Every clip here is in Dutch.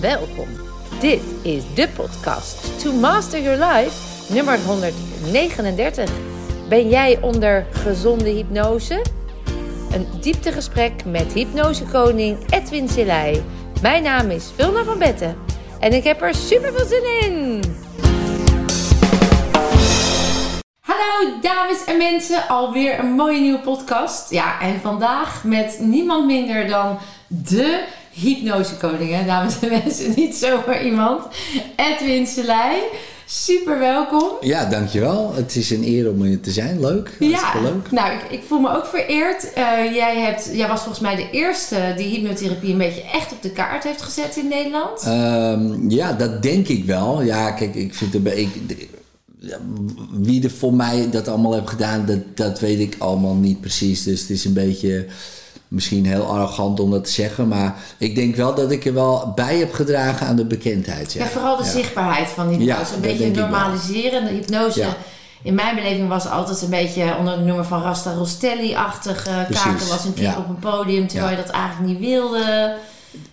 Welkom. Dit is de podcast To Master Your Life, nummer 139. Ben jij onder gezonde hypnose? Een dieptegesprek met hypnosekoning Edwin Selei. Mijn naam is Vilna van Betten en ik heb er super veel zin in. Hallo dames en mensen, alweer een mooie nieuwe podcast. Ja, en vandaag met niemand minder dan de hypnosekoning, hè, dames en mensen. Niet zomaar iemand. Edwin Selei. Super welkom. Ja, dankjewel. Het is een eer om hier te zijn. Leuk. Ja, leuk. nou, ik, ik voel me ook vereerd. Eh, jij, hebt, jij was volgens mij de eerste die hypnotherapie een beetje echt op de kaart heeft gezet in Nederland. Ehm, ja, dat denk ik wel. Ja, kijk, ik vind het... Ik, wie er voor mij dat allemaal heeft gedaan, dat, dat weet ik allemaal niet precies. Dus het is een beetje misschien heel arrogant om dat te zeggen, maar ik denk wel dat ik er wel bij heb gedragen aan de bekendheid. Ja, vooral de zichtbaarheid van hypnose. Ja, een beetje normaliseren. De hypnose, in mijn beleving, was altijd een beetje onder de noemer van Rasta Rostelli-achtige Precies, kaken. Was een keer op een podium terwijl je dat eigenlijk niet wilde.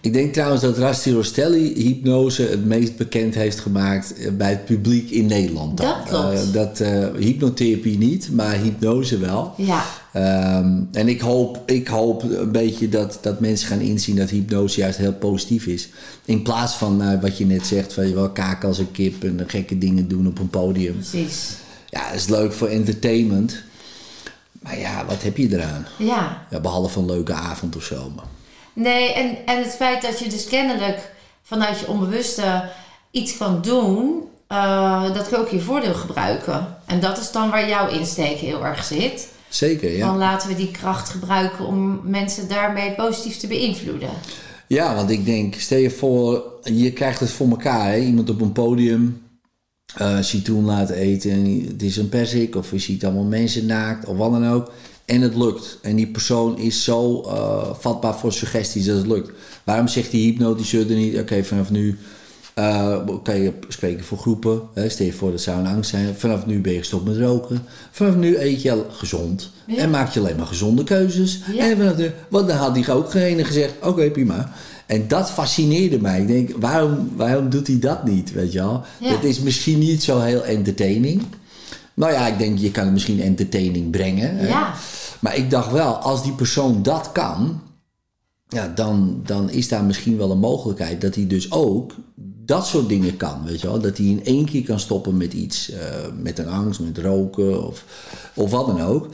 Ik denk trouwens dat Rasti Rostelli hypnose het meest bekend heeft gemaakt eh, bij het publiek in Nederland. dan. Dat klopt. Eh, dat eh, hypnotherapie niet, maar hypnose wel. Ja, Ehm, en ik hoop, ik hoop een beetje dat, dat mensen gaan inzien dat hypnose juist heel positief is. In plaats van wat je net zegt, van je wel kaken als een kip en gekke dingen doen op een podium. precies. Ja, dat is leuk voor entertainment. Maar ja, wat heb je eraan? Ja. Ja, behalve een leuke avond of zo. Maar. Nee, en, en het feit dat je dus kennelijk vanuit je onbewuste iets kan doen, eh, dat kun je ook je voordeel gebruiken. En dat is dan waar jouw insteek heel erg zit. Zeker, ja. Dan laten we die kracht gebruiken om mensen daarmee positief te beïnvloeden. Ja, want ik denk, stel je voor, je krijgt het voor elkaar. Hè? Iemand op een podium eh citroen laten eten. En het is een persik of je ziet allemaal mensen naakt of wat dan ook. En het lukt. En die persoon is zo eh, vatbaar voor suggesties dat het lukt. Waarom zegt die hypnotiseur er niet, oké, vanaf nu eh, kan je spreken voor groepen. Hè? Stel je voor dat zou een angst zijn. Vanaf nu ben je gestopt met roken. Vanaf nu eet je gezond. Ja. En maak je alleen maar gezonde keuzes. Ja. En vanaf nu, want dan had hij ook geen gezegd, oké, prima. En dat fascineerde mij. Ik denk, waarom, waarom doet hij dat niet, weet je wel? Ja. Het is misschien niet zo heel entertaining. Nou ja, ik denk, je kan het misschien entertaining brengen. Ja. Maar ik dacht wel, als die persoon dat kan, ja, dan, dan is daar misschien wel een mogelijkheid dat hij dus ook dat soort dingen kan, weet je wel. Dat hij in één keer kan stoppen met iets, eh, met een angst, met roken of, of wat dan ook.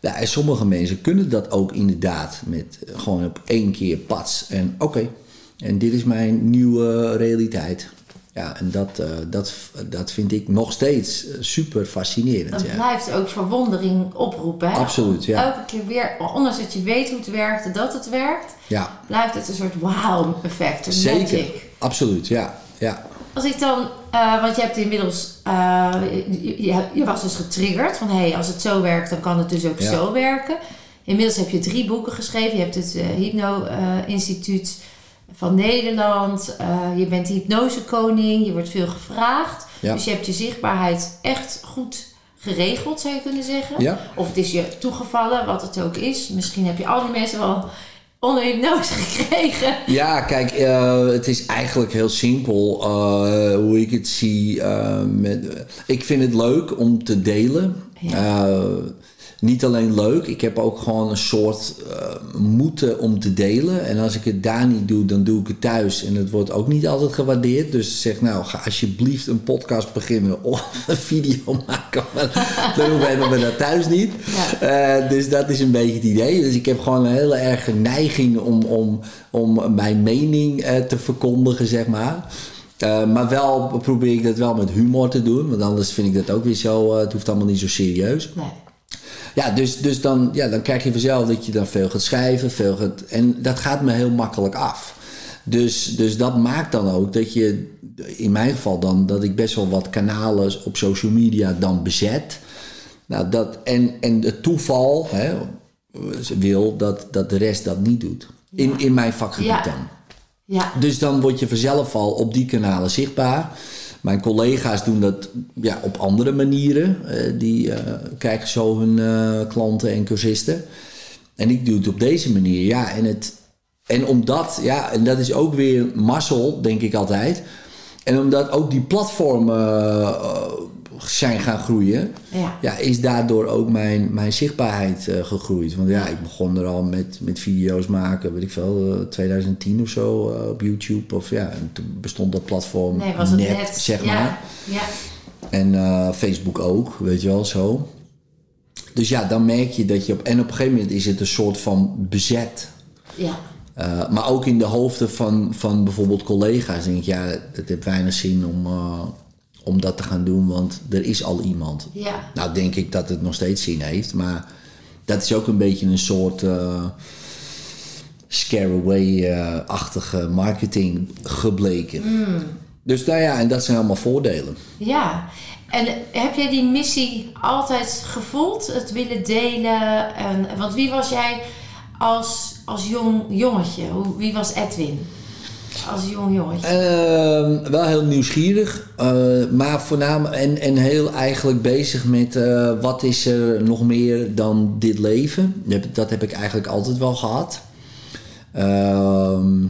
Ja, en sommige mensen kunnen dat ook inderdaad met eh, gewoon op één keer pats. En oké, en dit is mijn nieuwe realiteit. Ja, en dat, eh, dat, dat vind ik nog steeds eh, super fascinerend. Dat Ja. blijft ook verwondering oproepen. Hè? Absoluut, ja. Elke keer weer, ondanks dat je weet hoe het werkt, dat het werkt, ja, blijft het een soort wow-effect. Een zeker. magic. Absoluut, ja. ja. Als ik dan, eh, want je hebt inmiddels, eh, je, je, je was dus getriggerd van hé, hey, als het zo werkt, dan kan het dus ook Ja. zo werken. Inmiddels heb je drie boeken geschreven. Je hebt het eh, Hypno eh, Instituut van Nederland. je bent de hypnosekoning. Je wordt veel gevraagd. Ja. Dus je hebt je zichtbaarheid echt goed geregeld, zou je kunnen zeggen. Ja. Of het is je toegevallen, wat het ook is. Misschien heb je al die mensen wel onder hypnose gekregen. Ja, kijk, eh, het is eigenlijk heel simpel eh, hoe ik het zie. eh, met, ik vind het leuk om te delen. Ja. Niet alleen leuk, ik heb ook gewoon een soort eh, moeten om te delen. En als ik het daar niet doe, dan doe ik het thuis. En het wordt ook niet altijd gewaardeerd. Dus zeg nou, ga alsjeblieft een podcast beginnen of een video maken. Dan hebben we dat thuis niet. Eh, dus dat is een beetje het idee. Dus ik heb gewoon een hele erge neiging om, om, om mijn mening eh, te verkondigen, zeg maar. Maar wel probeer ik dat wel met humor te doen. Want anders vind ik dat ook weer zo. het hoeft allemaal niet zo serieus. Nee. Ja, dus, dus dan, ja, dan krijg je vanzelf dat je dan veel gaat schrijven. Veel gaat, en dat gaat me heel makkelijk af. Dus, dus dat maakt dan ook dat je, in mijn geval dan, dat ik best wel wat kanalen op social media dan bezet. Nou, dat, en, en het toeval hè, wil dat, dat de rest dat niet doet. In, in mijn vakgebied Ja. dan. Ja. Dus dan word je vanzelf al op die kanalen zichtbaar. Mijn collega's doen dat ja, op andere manieren. Eh, die eh, krijgen zo hun eh, klanten en cursisten. En ik doe het op deze manier. Ja, en het, En omdat, ja, en dat is ook weer mazzel, denk ik altijd. En omdat ook die platformen uh, zijn gaan groeien, Ja. ja, is daardoor ook mijn, mijn zichtbaarheid eh, gegroeid. Want ja, ik begon er al met, met video's maken, weet ik veel, eh, 2010 of zo eh, op YouTube. Of ja, en toen bestond dat platform Nee, was het net, net. zeg ja. maar. Ja. En eh, Facebook ook, weet je wel, zo. Dus ja, dan merk je dat je op... En op een gegeven moment is het een soort van bezet. Ja. Uh, maar ook in de hoofden van, van bijvoorbeeld collega's denk ik, ja, het heeft weinig zin om, uh, om dat te gaan doen, want er is al iemand. Ja. Nou, denk ik dat het nog steeds zin heeft, maar dat is ook een beetje een soort uh, scare-away-achtige marketing gebleken. Mm. Dus nou ja, en dat zijn allemaal voordelen. Ja. En heb jij die missie altijd gevoeld, het willen delen? En, want wie was jij als, als jong jongetje? Wie was Edwin? Als jong jongetje? Uh, wel heel nieuwsgierig, uh, maar voornamelijk en, en heel eigenlijk bezig met uh, wat is er nog meer dan dit leven. Dat heb ik eigenlijk altijd wel gehad. Ehm,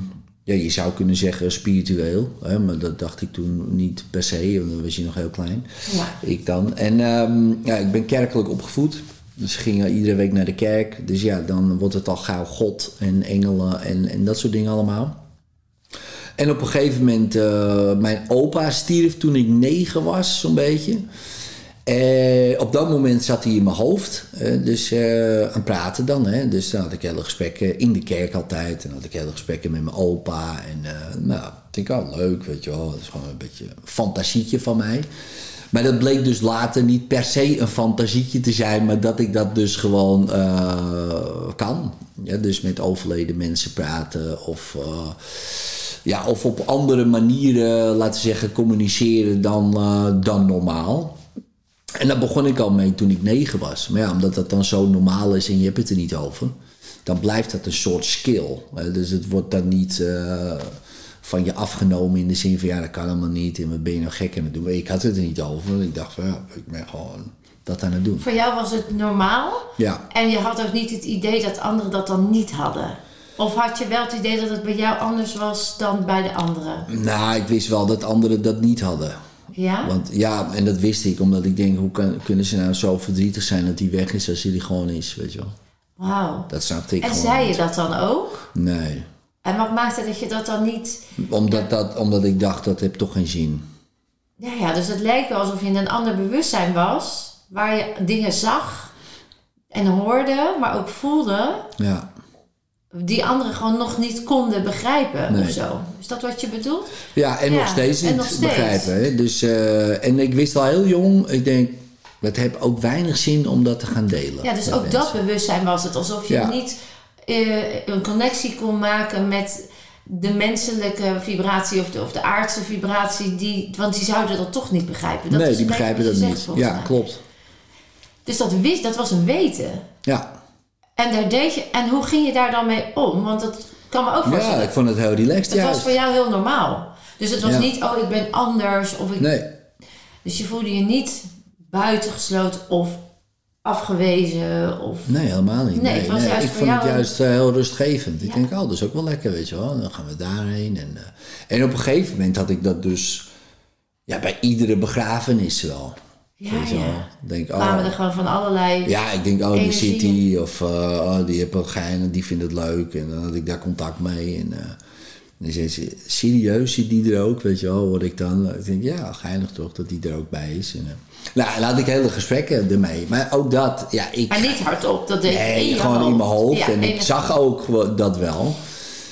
ja, je zou kunnen zeggen spiritueel, hè, maar dat dacht ik toen niet per se, want dan was je nog heel klein. Ja. Ik dan. En um, ja, ik ben kerkelijk opgevoed. Dus gingen iedere week naar de kerk. Dus ja, dan wordt het al gauw God en engelen en, en dat soort dingen allemaal. En op een gegeven moment, uh, mijn opa stierf toen ik negen was, zo'n beetje. En op dat moment zat hij in mijn hoofd, uh, dus uh, aan praten dan. Hè. Dus dan had ik hele gesprekken in de kerk altijd. En had ik hele gesprekken met mijn opa. En nou, ik denk ik, oh leuk, weet je wel. Dat is gewoon een beetje een fantasietje van mij. Maar dat bleek dus later niet per se een fantasietje te zijn, maar dat ik dat dus gewoon kan. Ja, dus met overleden mensen praten of, ja, of op andere manieren, laten we zeggen, communiceren dan, uh, dan normaal. En daar begon ik al mee toen ik negen was. Maar ja, omdat dat dan zo normaal is en je hebt het er niet over, dan blijft dat een soort skill. Dus het wordt dan niet van je afgenomen in de zin van ja, dat kan helemaal niet en wat ben je nou gek aan het doen. Ik had het er niet over. Ik dacht van ja, ik ben gewoon dat aan het doen. Voor jou was het normaal Ja. en je had ook niet het idee dat anderen dat dan niet hadden. Of had je wel het idee dat het bij jou anders was dan bij de anderen? Nou, ik wist wel dat anderen dat niet hadden. Ja? Want ja, en dat wist ik omdat ik denk, hoe kan, kunnen ze nou zo verdrietig zijn dat die weg is als hij gewoon is, weet je wel. Wauw. Dat snapte ik En gewoon zei je dat dan ook? Nee. En wat maakte dat je dat dan niet... Omdat, dat, omdat ik dacht, dat heeft toch geen zin. Ja, ja, dus het lijkt wel alsof je in een ander bewustzijn was... waar je dingen zag en hoorde, maar ook voelde... Ja. Die anderen gewoon nog niet konden begrijpen Nee. of zo. Is dat wat je bedoelt? Ja, en Ja, nog steeds en niet nog steeds. begrijpen. Hè? Dus, eh, en ik wist al heel jong, ik denk, het heeft ook weinig zin om dat te gaan delen. Ja, dus ook mensen. dat bewustzijn was het. Alsof je Ja. niet eh, een connectie kon maken met de menselijke vibratie of de, of de aardse vibratie. Die, want die zouden dat toch niet begrijpen. Dat nee, die begrijpen dat niet. zegt, ja, mij. klopt. Dus dat, wist, dat was een weten. Ja. En, daar deed je, en hoe ging je daar dan mee om? Want dat kan me ook voorstellen. ja, ik vond het heel relaxed het was voor jou heel normaal. Dus het was Ja. niet, oh, ik ben anders. Of ik, Nee, Dus je voelde je niet buitengesloten of afgewezen. Of... nee, helemaal niet. Nee, Nee, het was nee, juist ik vond het juist eh, heel rustgevend. Ik denk, oh, dat is ook wel lekker, weet je wel. Dan gaan we daarheen. En, eh, en op een gegeven moment had ik dat dus ja, bij iedere begrafenis wel. Ja, weet je wel. ja. Ik denk, kwamen oh, er gewoon van allerlei... Ja, ik denk, oh, die die. Of uh, oh, die wat gein en die vindt het leuk. En dan had ik daar contact mee. En uh, dan zei ze, serieus zit die er ook? Weet je wel, hoor ik dan. Ik denk, ja, geinig toch dat die er ook bij is. En, uh, nou, en had ik hele gesprekken ermee. Maar ook dat, ja, ik... Maar niet hardop, dat deed in Nee, gewoon hoofd. in mijn hoofd. Ja, en ik zag ook dat wel.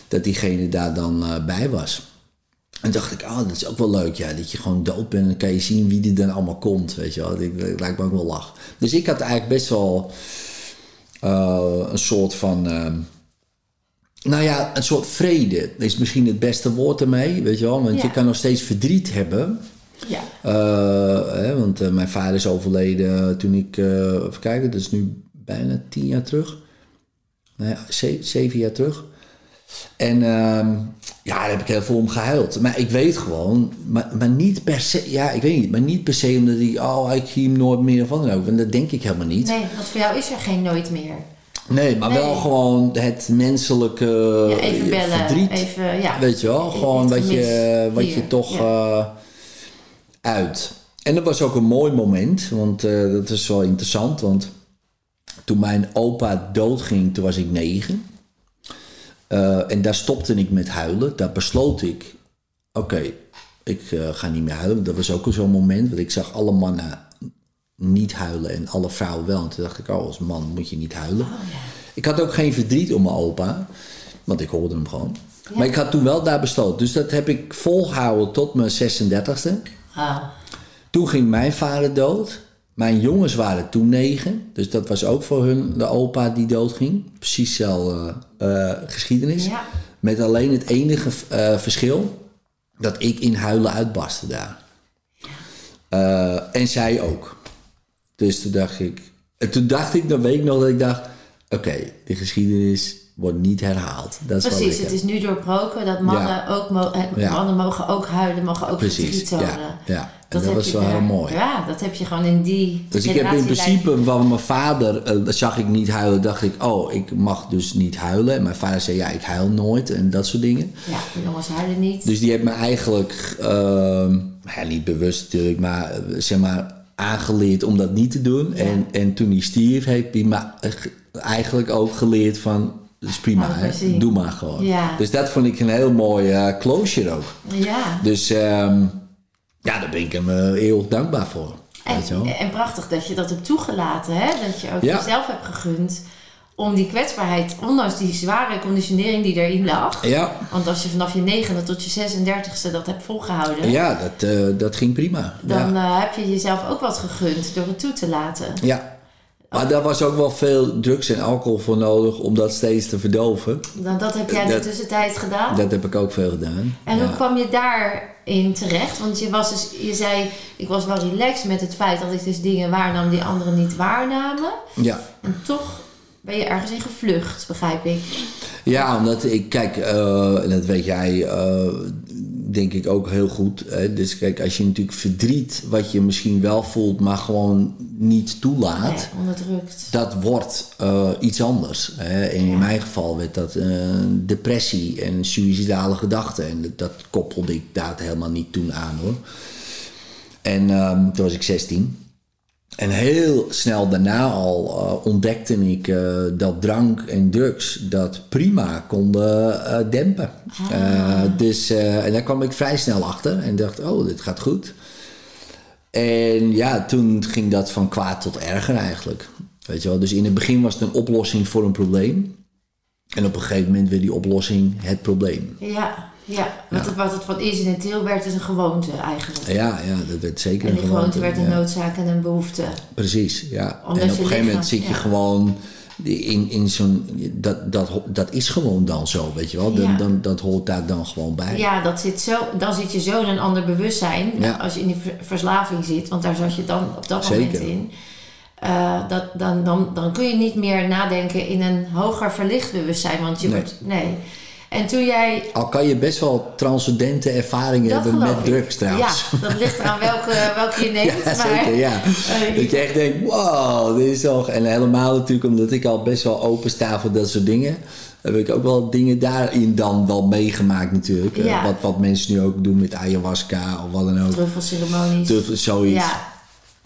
Dat diegene daar dan bij was. En dacht ik, oh, dat is ook wel leuk, ja. Dat je gewoon dood bent en dan kan je zien wie er dan allemaal komt, weet je wel. Dat, lijkt me ook wel lach. Dus ik had eigenlijk best wel uh, een soort van... Uh, nou ja, een soort vrede is misschien het beste woord ermee, weet je wel. Want Ja. je kan nog steeds verdriet hebben. Ja. Uh, hè, want uh, mijn vader is overleden toen ik, even kijken, dat is nu bijna tien jaar terug. Nou ja, zeven jaar terug. En uh, ja, daar heb ik heel veel om gehuild. Maar ik weet gewoon, maar, maar niet per se, ja, ik weet niet, maar niet per se omdat ik, oh, ik zie hem nooit meer van ook. Want dat denk ik helemaal niet. Nee, want voor jou is er geen nooit meer. Nee, maar wel gewoon het menselijke Ja, even bellen. verdriet. Even, ja. Weet je wel, gewoon wat je, wat hier, je toch ja. eh, uit. En dat was ook een mooi moment, want eh, dat is wel interessant. Want toen mijn opa doodging, toen was ik negen. Eh, en daar stopte ik met huilen. Daar besloot ik, oké, ik eh, ga niet meer huilen. Dat was ook zo'n moment, want ik zag alle mannen niet huilen en alle vrouwen wel. En toen dacht ik, oh, als man moet je niet huilen. Ik had ook geen verdriet om mijn opa, want ik hoorde hem gewoon. Maar ik had toen wel daar besloten. Dus dat heb ik volgehouden tot mijn 36e. Ah, Toen ging mijn vader dood. Mijn jongens waren toen negen. Dus dat was ook voor hun de opa die doodging. Precies dezelfde eh, geschiedenis. Ja. Met alleen het enige eh, verschil dat ik in huilen uitbarstte daar. Eh, en zij ook. Dus toen dacht ik... En toen dacht ik, dan weet ik nog dat ik dacht... Oké, de geschiedenis wordt niet herhaald. Dat is Precies, het is nu doorbroken dat mannen, Ja. ook mo- Ja. mannen mogen ook huilen, mogen ook Precies, verdriet tonen. ja. Dat was wel daar- heel mooi. Ja, dat heb je gewoon in die Dus ik heb in principe van mijn vader, eh, zag ik niet huilen, dacht ik, oh, ik mag dus niet huilen. En mijn vader zei, ja, ik huil nooit en dat soort dingen. Ja, jongens huilen niet. Dus die heeft me eigenlijk, ehm, ja, niet bewust natuurlijk, maar eh, zeg maar aangeleerd om dat niet te doen. En, en toen hij stierf, heeft hij me ge- eigenlijk ook geleerd van, dat is prima, hè? doe maar gewoon. Ja. Dus dat vond ik een heel mooi eh, closure ook. ja. Dus ehm, ja, daar ben ik hem eh, eeuwig dankbaar voor. En, en prachtig dat je dat hebt toegelaten, hè? dat je ook Ja. jezelf hebt gegund om die kwetsbaarheid, ondanks die zware conditionering die erin lag. Ja, Want als je vanaf je negende tot je 36e dat hebt volgehouden, Ja, dat, eh, dat ging prima. dan ja. eh, heb je jezelf ook wat gegund door het toe te laten. ja. Maar daar was ook wel veel drugs en alcohol voor nodig om dat steeds te verdoven. Dan, dat heb jij in de tussentijd gedaan. Dat heb ik ook veel gedaan. En hoe kwam je daarin terecht? Want je, was dus, je zei, ik was wel relaxed met het feit dat ik dus dingen waarnam die anderen niet waarnamen. ja. En toch ben je ergens in gevlucht, begrijp ik. Ja, omdat ik, kijk, en dat weet jij eh, denk ik ook heel goed. Hè? Dus kijk, als je natuurlijk verdriet, wat je misschien wel voelt, maar gewoon niet toelaat. Nee, onderdrukt. dat wordt eh, iets anders. Hè. En in mijn geval werd dat eh, depressie en suïcidale gedachten. En dat, dat koppelde ik daar helemaal niet toen aan hoor. En ehm, toen was ik 16. En heel snel daarna al eh, ontdekte ik eh, dat drank en drugs dat prima konden eh, dempen. Eh, dus, en daar kwam ik vrij snel achter en dacht, oh, dit gaat goed. En ja, toen ging dat van kwaad tot erger eigenlijk. Weet je wel? Dus in het begin was het een oplossing voor een probleem. En op een gegeven moment werd die oplossing het probleem. Ja, ja. Wat, Het, wat het van incidenteel werd, is een gewoonte eigenlijk. Ja, ja dat werd zeker En die een gewoonte werd een ja. noodzaak en een behoefte. Precies, ja. Omdat en op een gegeven moment zit je ja. gewoon in, in zo'n... Dat, dat, dat is gewoon dan zo, weet je wel. Dan, dan, dat hoort daar dan gewoon bij. Ja, dat zit zo, dan zit je zo in een ander bewustzijn als je in die ver- verslaving zit. Want daar zat je dan op dat moment in. Eh, dat, dan, dan, dan kun je niet meer nadenken in een hoger verlicht bewustzijn. Want je Nee. wordt... Nee. En toen jij... Al kan je best wel transcendente ervaringen hebben met ik. drugs trouwens. Ja, dat ligt eraan welke, welke je neemt. Ja, maar, zeker, ja. dat je echt denkt, wow, dit is toch... En helemaal natuurlijk omdat ik al best wel open sta voor dat soort dingen... heb ik ook wel dingen daarin dan wel meegemaakt natuurlijk. Eh, Ja. wat, wat mensen nu ook doen met ayahuasca of wat dan ook. Truffelceremonies. Of zoiets. Ja,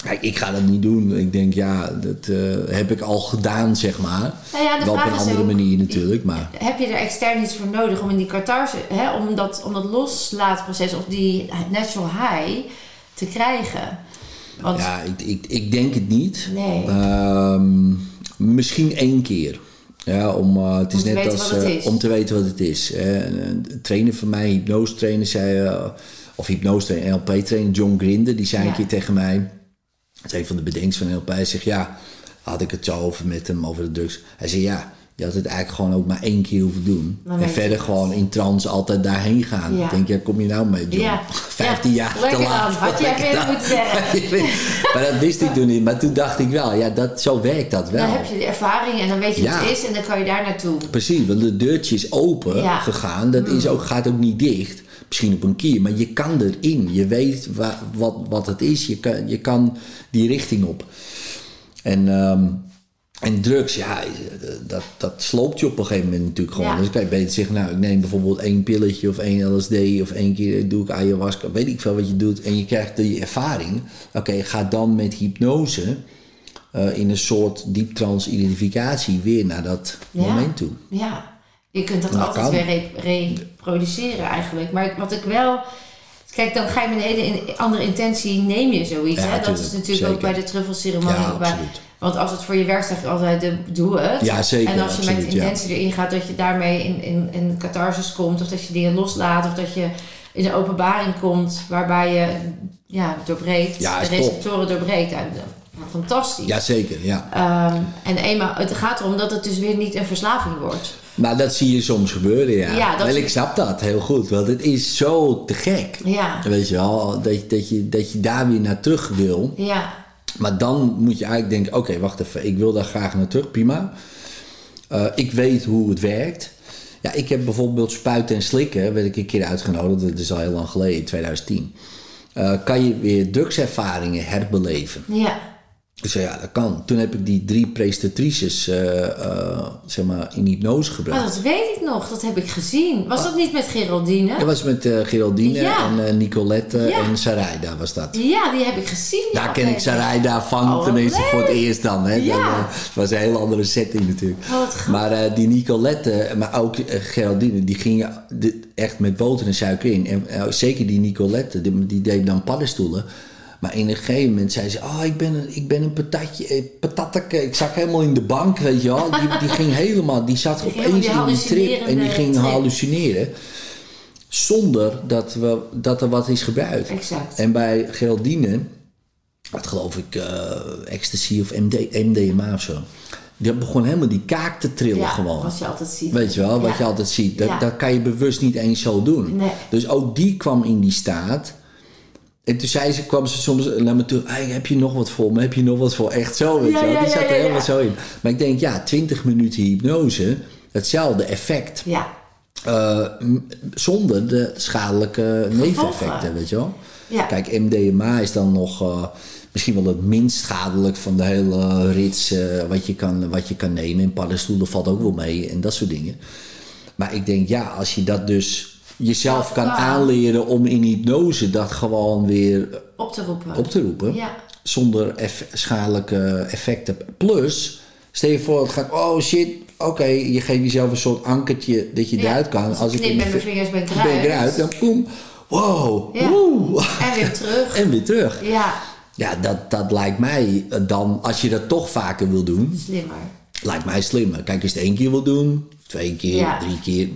Kijk, ik ga dat niet doen. Ik denk, ja, dat eh, heb ik al gedaan, zeg maar. Nou ja, wel op een andere ook- manier natuurlijk, maar... heb je er extern iets voor nodig om in die catharse, hè, om, dat, om dat loslaatproces of die natural high te krijgen? Want Ja, ik, ik, ik denk het niet. Nee. Ehm, misschien één keer. Ja, om, eh, het is Om te net weten als wat het eh, is. om te weten wat het is. hè. Een, trainer van mij, hypnose trainer, zei, of hypnose trainer, NLP trainer, John Grinder, die zei Ja. een keer tegen mij, dat is een van de bedenkers van NLP, hij zegt ja, had ik het zo over met hem over de drugs. Hij zei ja, je had het eigenlijk gewoon ook maar één keer hoeven doen. Dan en verder gewoon in trance altijd daarheen gaan. Ja. Ik denk, ja, kom je nou mee, John? Ja. 15 Ja, jaar te laat. Had jij dan. moeten zeggen. maar dat wist ik toen niet. Maar toen dacht ik wel, ja, dat, zo werkt dat wel. Dan heb je de ervaring en dan weet je wat het is en dan kan je daar naartoe. Precies, want de deurtje is open. Mm. gegaan. Dat is ook, gaat ook niet dicht. Misschien op een kier, maar je kan erin. Je weet wa- wat, wat het is. Je kan, je kan die richting op. En ehm, En drugs, ja, dat, dat sloopt je op een gegeven moment natuurlijk gewoon. Ja. Dus kan je beter zeggen, nou, ik neem bijvoorbeeld één pilletje of één LSD of één keer doe ik ayahuasca, weet ik veel wat je doet. En je krijgt die ervaring. Oké, ga dan met hypnose eh, in een soort dieptrans identificatie weer naar dat Ja. moment toe. Ja, je kunt dat Dat altijd kan. weer re- reproduceren eigenlijk. Maar wat ik wel... Kijk, dan ga je met een hele in- andere intentie neem je zoiets. Ja, hè? Dat is natuurlijk ook bij de truffelceremonie. Ja, bij- want als het voor je werkt, zeg altijd, de, doe het. Ja, zeker, En als je met absoluut, ja. intentie erin gaat, dat je daarmee in, in, in catharsis komt. Of dat je dingen loslaat. Of dat je in een openbaring komt waarbij je ja, doorbreekt. De is top. receptoren doorbreekt. Fantastisch. Jazeker, ja. Ehm, en eenmaal, het gaat erom dat het dus weer niet een verslaving wordt. Maar dat zie je soms gebeuren, ja. Ja, dat Wel, ik snap dat heel goed, want het is zo te gek. Ja, Weet je wel, dat, je- dat, je, dat je daar weer naar terug wil. ja, Maar dan moet je eigenlijk denken: oké, wacht even, ik wil daar graag naar terug, prima. Eh, ik weet hoe het werkt. Ja, ik heb bijvoorbeeld spuiten en slikken, werd ik een keer uitgenodigd, dat is al heel lang geleden, in 2010. Eh, kan je weer drugservaringen herbeleven? ja. Ik zei ja, dat kan. Toen heb ik die drie prestatrices eh, eh, zeg maar in hypnose Oh, gebracht. dat weet ik nog. Dat heb ik gezien. Was dat niet met Geraldine? Dat was met eh, Geraldine Ja. en Nicolette Ja. en Sarayda was dat. Ja, die heb ik gezien. Daar ken ik. Sarayda van Oh, tenminste voor het eerst dan. Hè. Ja. Was een hele andere setting natuurlijk. Oh, maar die Nicolette, maar ook Geraldine, die gingen de- echt met boter en suiker in. En zeker die Nicolette, die, die deed dan paddenstoelen. Maar in een gegeven moment zei ze: Oh, ik ben een, ik ben een patatje, eh, patatteke. Ik zag helemaal in de bank, weet je wel. Die, die ging helemaal, die zat opeens die in die trip en die ging trip. hallucineren. Zonder dat, we, dat er wat is gebruikt. Exact. En bij Geraldine, wat geloof ik, eh, ecstasy of MD, MDMA of zo. Die begon helemaal die kaak te trillen Ja, gewoon. wat je altijd ziet. Weet je wel, wat je altijd ziet. Dat, Ja. dat kan je bewust niet eens zo doen. Nee. Dus ook die kwam in die staat. En toen zei ze, kwam ze soms naar me toe. "Hey, heb je nog wat voor me? Heb je nog wat voor? Echt zo, weet Ja, ja, Die zat er helemaal zo in. Maar ik denk, ja, 20 minuten hypnose. Hetzelfde effect. Ja, Eh, m- zonder de schadelijke neveneffecten, weet je wel. Ja. Kijk, MDMA is dan nog eh, misschien wel het minst schadelijk van de hele rits eh, wat, je kan, wat je kan nemen. En paddenstoelen valt ook wel mee en dat soort dingen. Maar ik denk, ja, als je dat dus jezelf kan aanleren om in hypnose dat gewoon weer op te roepen. op te roepen. Ja. Zonder eff- schadelijke effecten. Plus, stel je voor, het gaat, oh shit, oké, je geeft jezelf een soort ankertje dat je Ja. eruit kan. Als ik knip met mijn vi- vingers ben ik ben ik eruit. eruit, dan boem, wow, Ja. En weer terug. En weer terug. Ja, Ja, dat, dat lijkt mij eh, dan, als je dat toch vaker wil doen, slimmer. Lijkt mij slimmer. Kijk, als je het één keer wil doen, twee keer, Ja. drie keer,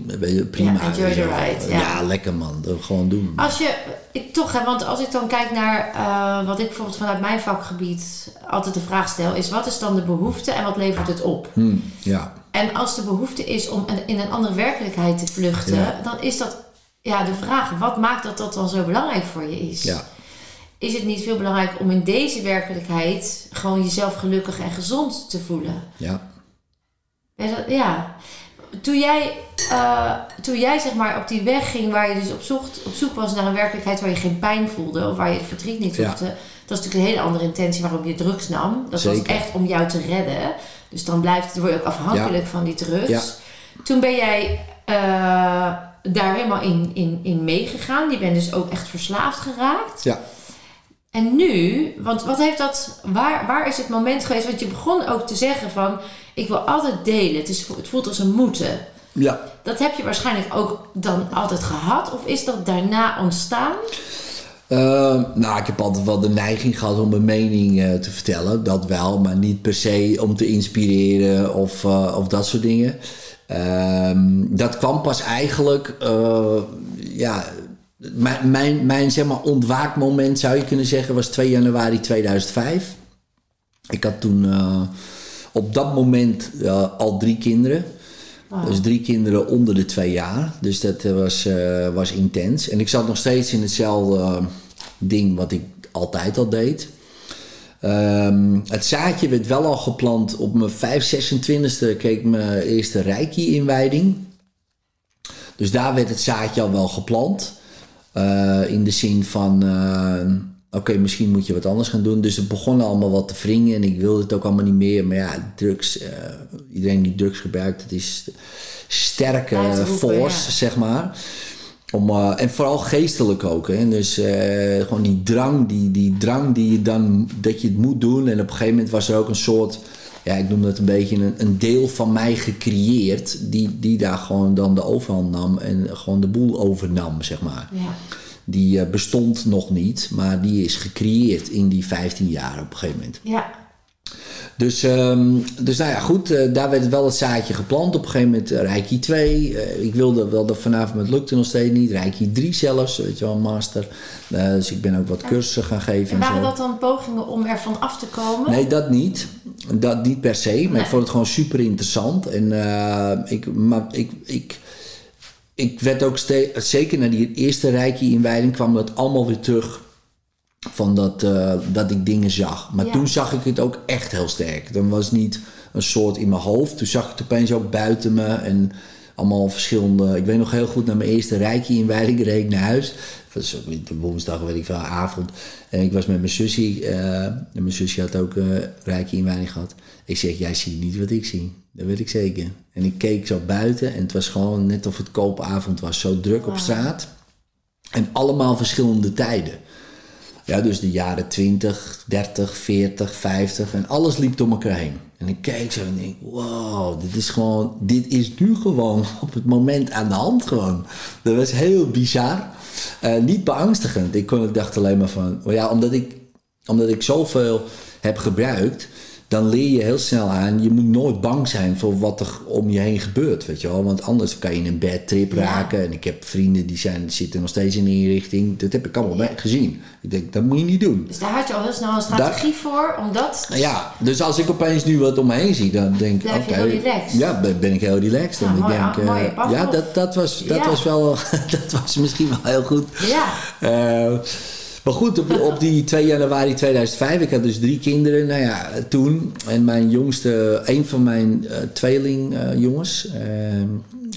prima. Ja, enjoy the ride, ja. lekker man, dat gewoon doen. Als je, ik toch, hè, want als ik dan kijk naar eh, wat ik bijvoorbeeld vanuit mijn vakgebied altijd de vraag stel, is wat is dan de behoefte en wat levert het op? Hm, ja, En als de behoefte is om in een andere werkelijkheid te vluchten, Ja. dan is dat ja, de vraag: wat maakt dat dat dan zo belangrijk voor je is? ja. Is het niet veel belangrijk om in deze werkelijkheid gewoon jezelf gelukkig en gezond te voelen? ja. Ja, dat- ja. Toen jij, eh, toen jij zeg maar op die weg ging waar je dus op, zocht, op zoek was naar een werkelijkheid waar je geen pijn voelde of waar je het verdriet niet Ja. hoefde, dat is natuurlijk een hele andere intentie waarom je drugs nam. Dat Zeker. was echt om jou te redden. Dus dan blijft, word je ook afhankelijk van die drugs. Toen ben jij eh, daar helemaal in, in, in meegegaan. Je bent dus ook echt verslaafd geraakt. Ja. En nu, want wat heeft dat, waar, waar is het moment geweest? Want je begon ook te zeggen van, ik wil altijd delen. Het, is, het voelt als een moeten. ja. Dat heb je waarschijnlijk ook dan altijd gehad? Of is dat daarna ontstaan? Eh, nou, ik heb altijd wel de neiging gehad om mijn mening eh, te vertellen. Dat wel, maar niet per se om te inspireren of, eh, of dat soort dingen. Ehm, dat kwam pas eigenlijk, eh, ja, mijn, mijn, zeg maar ontwaakmoment zou je kunnen zeggen was 2 januari 2005. Ik had toen op dat moment al drie kinderen. Dus drie kinderen onder de twee jaar. Dus dat eh, was, eh, was intens. En ik zat nog steeds in hetzelfde eh, ding wat ik altijd al deed. Ehm, het zaadje werd wel al geplant op mijn 5, 26e kreeg ik mijn eerste Reiki-inwijding. Dus daar werd het zaadje al wel geplant. In de zin van, oké, misschien moet je wat anders gaan doen. Dus het begon allemaal wat te wringen en ik wilde het ook allemaal niet meer. Maar ja, drugs, eh, iedereen die drugs gebruikt, het is sterke force, ja. zeg maar. Om, eh, en vooral geestelijk ook. Hè? Dus eh, gewoon die drang, die, die drang die je dan, dat je het moet doen. En op een gegeven moment was er ook een soort, ja, ik noem dat een beetje een, een deel van mij gecreëerd. Die, die daar gewoon dan de overhand nam en gewoon de boel overnam, zeg maar. Ja. Die eh, bestond nog niet, maar die is gecreëerd in die 15 jaar op een gegeven moment. Ja. Dus, ehm, dus nou ja, goed, eh, daar werd wel het zaadje geplant. Op een gegeven moment uh, Reiki 2. Eh, ik wilde wel dat vanavond, maar het lukte nog steeds niet. Reiki 3 zelfs, weet je wel, master. Eh, dus ik ben ook wat cursussen gaan geven. En En waren zo. dat dan pogingen om ervan af te komen? Nee, dat niet. Dat niet per se. Maar Nee. ik vond het gewoon super interessant. En eh, ik, maar ik, ik, ik werd ook steeds, zeker na die eerste Reiki-inwijding, kwam dat allemaal weer terug. Van dat, eh, dat ik dingen zag. Maar Ja. toen zag ik het ook echt heel sterk. Dan was het niet een soort in mijn hoofd. Toen zag ik het opeens ook buiten me. En allemaal verschillende. Ik weet nog heel goed, na mijn eerste Reiki-inwijding reed ik naar huis. Was de woensdag, weet ik veel, avond. En ik was met mijn zusje. eh, en mijn zusje had ook eh Reiki-inwijding gehad. Ik zeg, jij ziet niet wat ik zie. Dat weet ik zeker. En ik keek zo buiten. En het was gewoon net of het koopavond was. Zo druk op straat. En allemaal verschillende tijden. Ja, dus de jaren 20, 30, 40, 50 en alles liep door elkaar heen. En ik keek zo en denk, wow, dit is gewoon, dit is nu gewoon op het moment aan de hand gewoon. Dat was heel bizar. Eh, niet beangstigend. Ik, kon, dacht alleen maar van, oh ja, omdat ik, omdat ik zoveel heb gebruikt, dan leer je heel snel aan, je moet nooit bang zijn voor wat er om je heen gebeurt, weet je wel. Want anders kan je in een bad trip raken. En ik heb vrienden die zijn, zitten nog steeds in de inrichting. Dat heb ik allemaal gezien. Ik denk, dat moet je niet doen. Dus daar had je al heel snel een strategie voor, omdat... Ja, dus als ik opeens nu wat om me heen zie, dan denk ik, Blijf oké. heel relaxed. Ja, ben, ben ik heel relaxed. Ja, en ik denk, eh, mooi, Pavlov. ja, dat, dat, was, dat was wel, dat was misschien wel heel goed. Ja. Eh, maar goed, op, die 2 januari 2005, ik had dus drie kinderen. Nou ja, toen. En mijn jongste, een van mijn eh tweelingjongens,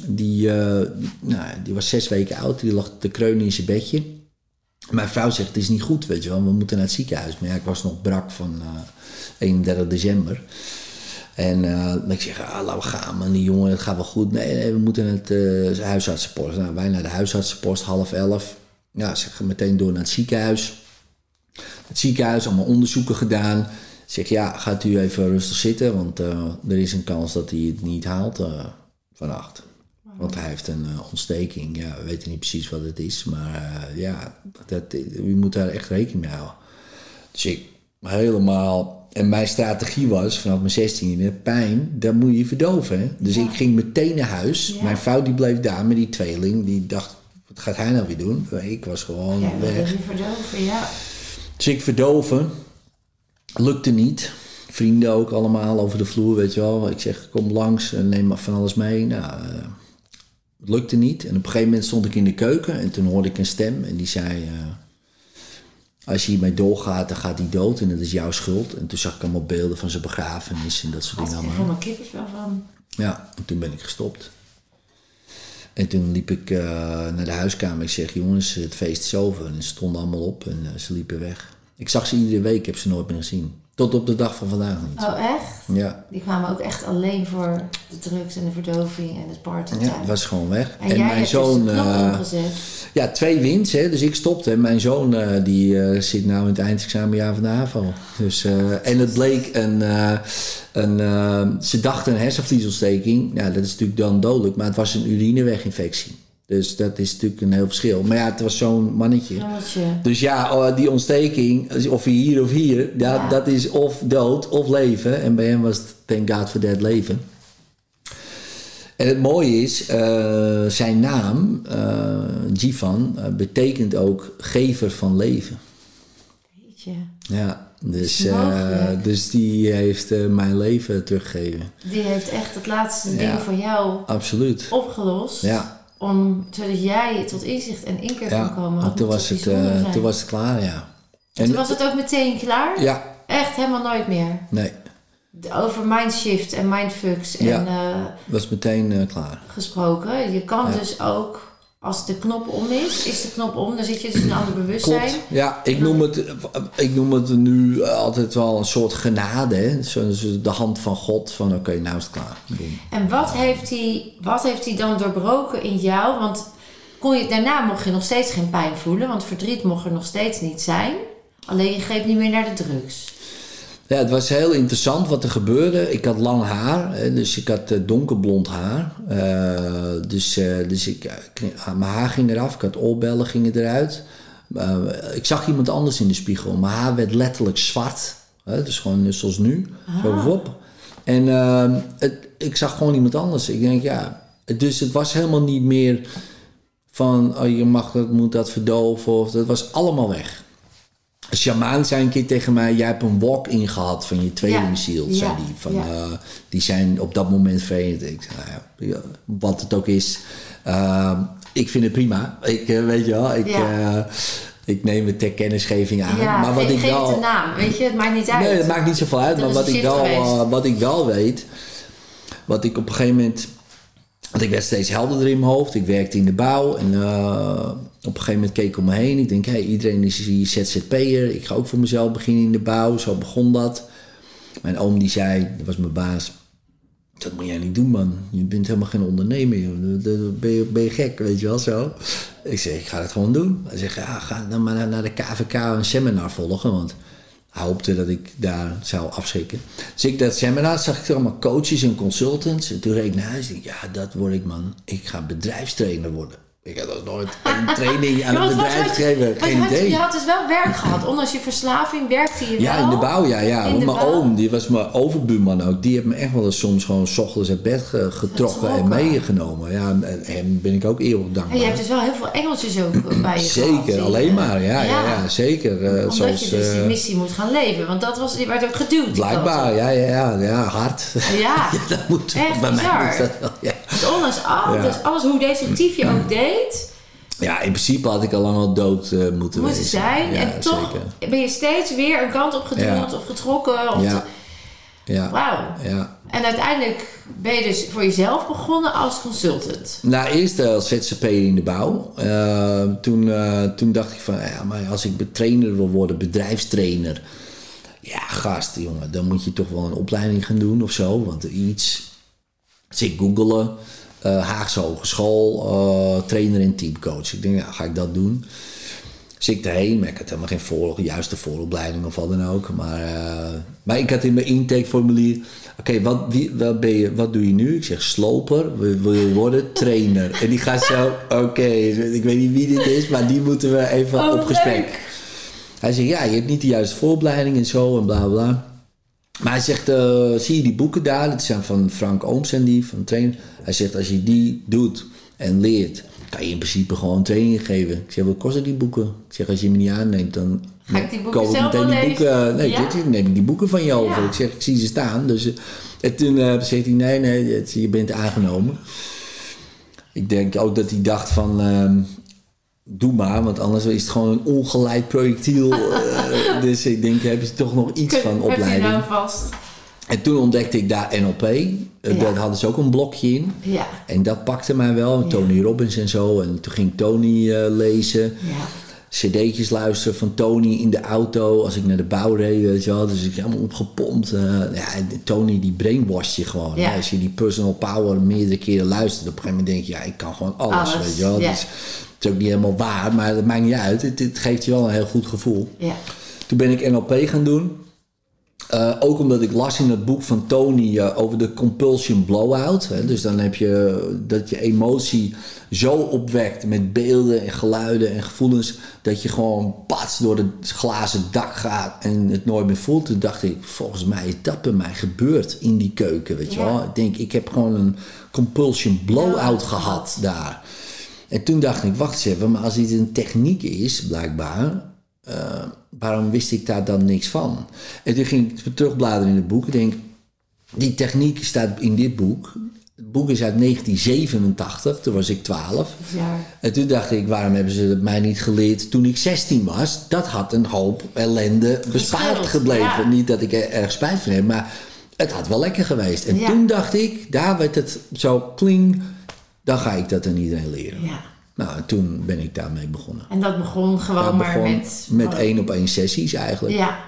die, eh, nou, die was zes weken oud. Die lag te kreunen in zijn bedje. Mijn vrouw zegt, het is niet goed, weet je wel. We moeten naar het ziekenhuis. Maar ja, ik was nog brak van eh 31 december. En eh, ik zeg, ah, we gaan man, die jongen, het gaat wel goed. Nee, nee we moeten het uh, huisartsenpost. Nou, wij naar de huisartsenpost, half elf. Ja, ze gaan meteen door naar het ziekenhuis. Het ziekenhuis, allemaal onderzoeken gedaan. Zeg, ja, gaat u even rustig zitten, want uh, er is een kans dat hij het niet haalt uh, vannacht. Want hij heeft een uh, ontsteking. Ja, we weten niet precies wat het is, maar ja, dat, u moet daar echt rekening mee houden. Dus ik helemaal en mijn strategie was vanaf mijn 16e, pijn, dat moet je verdoven. Hè? Dus ja. ik ging meteen naar huis. Ja. Mijn vrouw die bleef daar met die tweeling. Die dacht, wat gaat hij nou weer doen? Ik was gewoon ja, weg. Je verdoven, ja. Dus ik verdoven. Lukte niet. Vrienden ook allemaal over de vloer, weet je wel. Ik zeg, kom langs en neem van alles mee. Nou, uh, het lukte niet. En op een gegeven moment stond ik in de keuken. En toen hoorde ik een stem. En die zei... Uh, als je hiermee doorgaat, dan gaat hij dood en dat is jouw schuld. En toen zag ik allemaal beelden van zijn begrafenis en dat soort dingen allemaal. Ik helemaal kippenvel van. Ja, en toen ben ik gestopt. En toen liep ik uh, naar de huiskamer. Ik zeg, jongens, het feest is over. En ze stonden allemaal op en uh, ze liepen weg. Ik zag ze iedere week, ik heb ze nooit meer gezien. Tot op de dag van vandaag niet. Oh, echt? Ja. Die kwamen ook echt alleen voor de drugs en de verdoving en het party. Ja, het was gewoon weg. En, en jij mijn hebt zoon. Dus uh, ja, twee wins, hè, dus ik stopte. En mijn zoon uh, die uh, zit nu in het eindexamenjaar van de AVO. Dus, en het bleek een. een ze dachten een hersenvliesontsteking. Nou, dat is natuurlijk dan dodelijk, maar het was een urineweginfectie. Dus dat is natuurlijk een heel verschil. Maar ja, het was zo'n mannetje. Mannetje. Dus ja, oh, die ontsteking, of hier of hier, dat, ja. dat is of dood of leven. En bij hem was het, thank God for that, leven. En het mooie is, uh, zijn naam, uh, Jivan, uh, betekent ook gever van leven. Weet je. Ja, dus, dus die heeft mijn leven teruggegeven. Die heeft echt het laatste ja. ding voor jou Absoluut. opgelost. Ja. Om, zodat jij tot inzicht en inkeer ja. kon komen. Toen was, het, uh, toen was het klaar, ja. En toen was het ook meteen klaar? Ja. Echt helemaal nooit meer? Nee. Over mindshift en mindfucks en... Ja, uh, was meteen uh, klaar. Gesproken. Je kan ja. dus ook als de knop om is? Is de knop om, dan zit je dus in een ander bewustzijn. Klopt. Ja, ik noem, het, ik noem het nu altijd wel een soort genade. Hè? Zo, zo de hand van God van oké, nou is het klaar. Boom. En wat heeft, hij, wat heeft hij dan doorbroken in jou? Want kon je, daarna mocht je nog steeds geen pijn voelen, want verdriet mocht er nog steeds niet zijn. Alleen je greep niet meer naar de drugs. Ja, het was heel interessant wat er gebeurde. Ik had lang haar, dus ik had eh, donkerblond haar. Eh, dus eh, dus ik, ik- mijn haar ging eraf, ik had oorbellen gingen eruit. Ik zag iemand anders in de spiegel. Mijn haar werd letterlijk zwart. Dus gewoon zoals nu. Zo wop. En eh, het, ik zag gewoon iemand anders. Ik denk, ja... Dus het was helemaal niet meer van... Oh, je mag dat, moet dat verdoven. Of, dat was allemaal weg. Een shamaan zei een keer tegen mij: Jij hebt een walk-in gehad van je tweelingziel. Ja, zei ja, die. Van, ja. eh, die zijn op dat moment verenigd. Ik zei: nou Wat het ook is. eh, ik vind het prima. Ik, eh, weet je wel, ik, eh, ik neem het ter kennisgeving aan. Maar wat ik wel. het een naam, weet je, het maakt niet uit. Nee, dat maakt niet zoveel uit. Maar wat ik, wel, wat ik wel weet. Wat ik op een gegeven moment. Want ik werd steeds helderder in mijn hoofd. Ik werkte in de bouw. En eh, op een gegeven moment keek ik om me heen. Ik denk, hé, iedereen is hier ZZP'er. Ik ga ook voor mezelf beginnen in de bouw. Zo begon dat. Mijn oom die zei, dat was mijn baas. Dat moet jij niet doen, man. Je bent helemaal geen ondernemer. Ben je, ben je gek, weet je wel zo? Ik zeg, ik ga het gewoon doen. Hij zegt, ja, ga dan maar naar- de KVK een seminar volgen. Want hoopte dat ik daar zou afschrikken. Dus ik dat seminar zag ik allemaal coaches en consultants. En toen reed ik naar huis. Dacht, ja, dat word ik, man. Ik ga bedrijfstrainer worden. Ik had nog nooit een training aan Ja, wat bedrijf gegeven. Geen had je- idee. Je had dus wel werk gehad. Ondanks je verslaving werkte je Ja, wel. in de bouw, ja. ja. De mijn bouw. oom, die was mijn overbuurman ook. Die heeft me echt wel eens soms gewoon 's ochtends uit bed ge- getrokken en meegenomen. Ja, en hem ben ik ook eeuwig En dankbaar. je hebt dus wel heel veel engeltjes ook bij je Zeker, gehad, alleen maar. Ja, ja. ja, zeker. Eh, Omdat zoals, je dus die eh, missie moet gaan leven. Want dat was, je werd ook geduwd. blijkbaar, ja, ja, ja, ja, hard. Ja, dat moet Echt bij bizar. mij. Is dat ja. dus ondanks alles, Ja. alles hoe destructief je ook deed, ja, in principe had ik al lang al dood eh, moeten zijn. Ja, en toch zeker. ben je steeds weer een kant op Ja. of getrokken. Of Ja, ja, Wauw. ja. En uiteindelijk ben je dus voor jezelf begonnen als consultant. Nou, eerst als ZZP'er in de bouw. Eh, toen, eh, toen dacht ik van, ja, maar als ik trainer wil worden, bedrijfstrainer. Ja, gast, jongen, dan moet je toch wel een opleiding gaan doen of zo. Want iets, dus ik googelen, eh, Haagse Hogeschool, eh, trainer en teamcoach. Ik denk, ja, ga ik dat doen? Dus ik daarheen, maar ik had helemaal geen voor, juiste vooropleiding of wat dan ook. Maar, eh, maar ik had in mijn intakeformulier... Oké, wat, wie- wat, ben je, wat doe je nu? Ik zeg sloper. Wil, wil je worden? Trainer. En die gaat zo... Oké, ik weet niet wie dit is, maar die moeten we even Oh, op gesprek. Hij zegt, ja, je hebt niet de juiste vooropleiding en zo en bla bla. Maar hij zegt, eh, zie je die boeken daar? Dat zijn van Frank Ooms en die, van trainer. Hij zegt, als je die doet en leert, kan je in principe gewoon training geven. Ik zeg, wat kosten die boeken? Ik zeg, als je me niet aanneemt, dan Ga ik die boeken koop ik zelf meteen die boeken. Nee, Ja? dit, neem ik die boeken van je over. Ja. Ik zeg, ik zie ze staan. Dus, eh, en toen eh, zegt hij, nee, nee, het- je bent aangenomen. Ik denk ook dat hij dacht van... ehm, Doe maar, want anders is het gewoon een ongeleid projectiel. eh, dus ik denk, hebben ze toch nog iets van Heb je opleiding. nou vast? En toen ontdekte ik daar NLP. Eh, Ja. Daar hadden ze ook een blokje in. Ja. En dat pakte mij wel. Tony Robbins en zo. En toen ging Tony eh, lezen. Ja. cd'tjes luisteren van Tony in de auto als ik naar de bouw reed, weet je wel. Dus ik helemaal opgepompt. eh, ja, Tony die brainwasht je gewoon. Ja. Als je die personal power meerdere keren luistert, op een gegeven moment denk je, ja, ik kan gewoon alles, Alles, weet je wel. ja. Dus, is ook niet helemaal waar, maar dat maakt niet uit. Het, het geeft je wel een heel goed gevoel. Ja. Toen ben ik NLP gaan doen. Eh, ook omdat ik las in het boek van Tony eh, over de compulsion blowout. Hè. Dus dan heb je dat je emotie zo opwekt met beelden en geluiden en gevoelens. dat je gewoon pats door het glazen dak gaat en het nooit meer voelt. Toen dacht ik, volgens mij is dat bij mij gebeurd in die keuken. Weet je Ja. wel? Ik denk, ik heb gewoon een compulsion blowout Blowout gehad daar. En toen dacht ik, wacht eens even, maar als dit een techniek is, blijkbaar, eh, waarom wist ik daar dan niks van? En toen ging ik terugbladeren in het boek. Ik denk, die techniek staat in dit boek. Het boek is uit 1987, toen was ik 12. Ja. En toen dacht ik, waarom hebben ze het mij niet geleerd toen ik 16 was? Dat had een hoop ellende bespaard gebleven. ja. Niet dat ik er erg spijt van heb, maar het had wel lekker geweest. En Ja. toen dacht ik, daar werd het zo kling, dan ga ik dat aan iedereen leren. Ja. Nou, en toen ben ik daarmee begonnen. En dat begon gewoon Ja, maar begon met... met één op één sessies eigenlijk. Ja,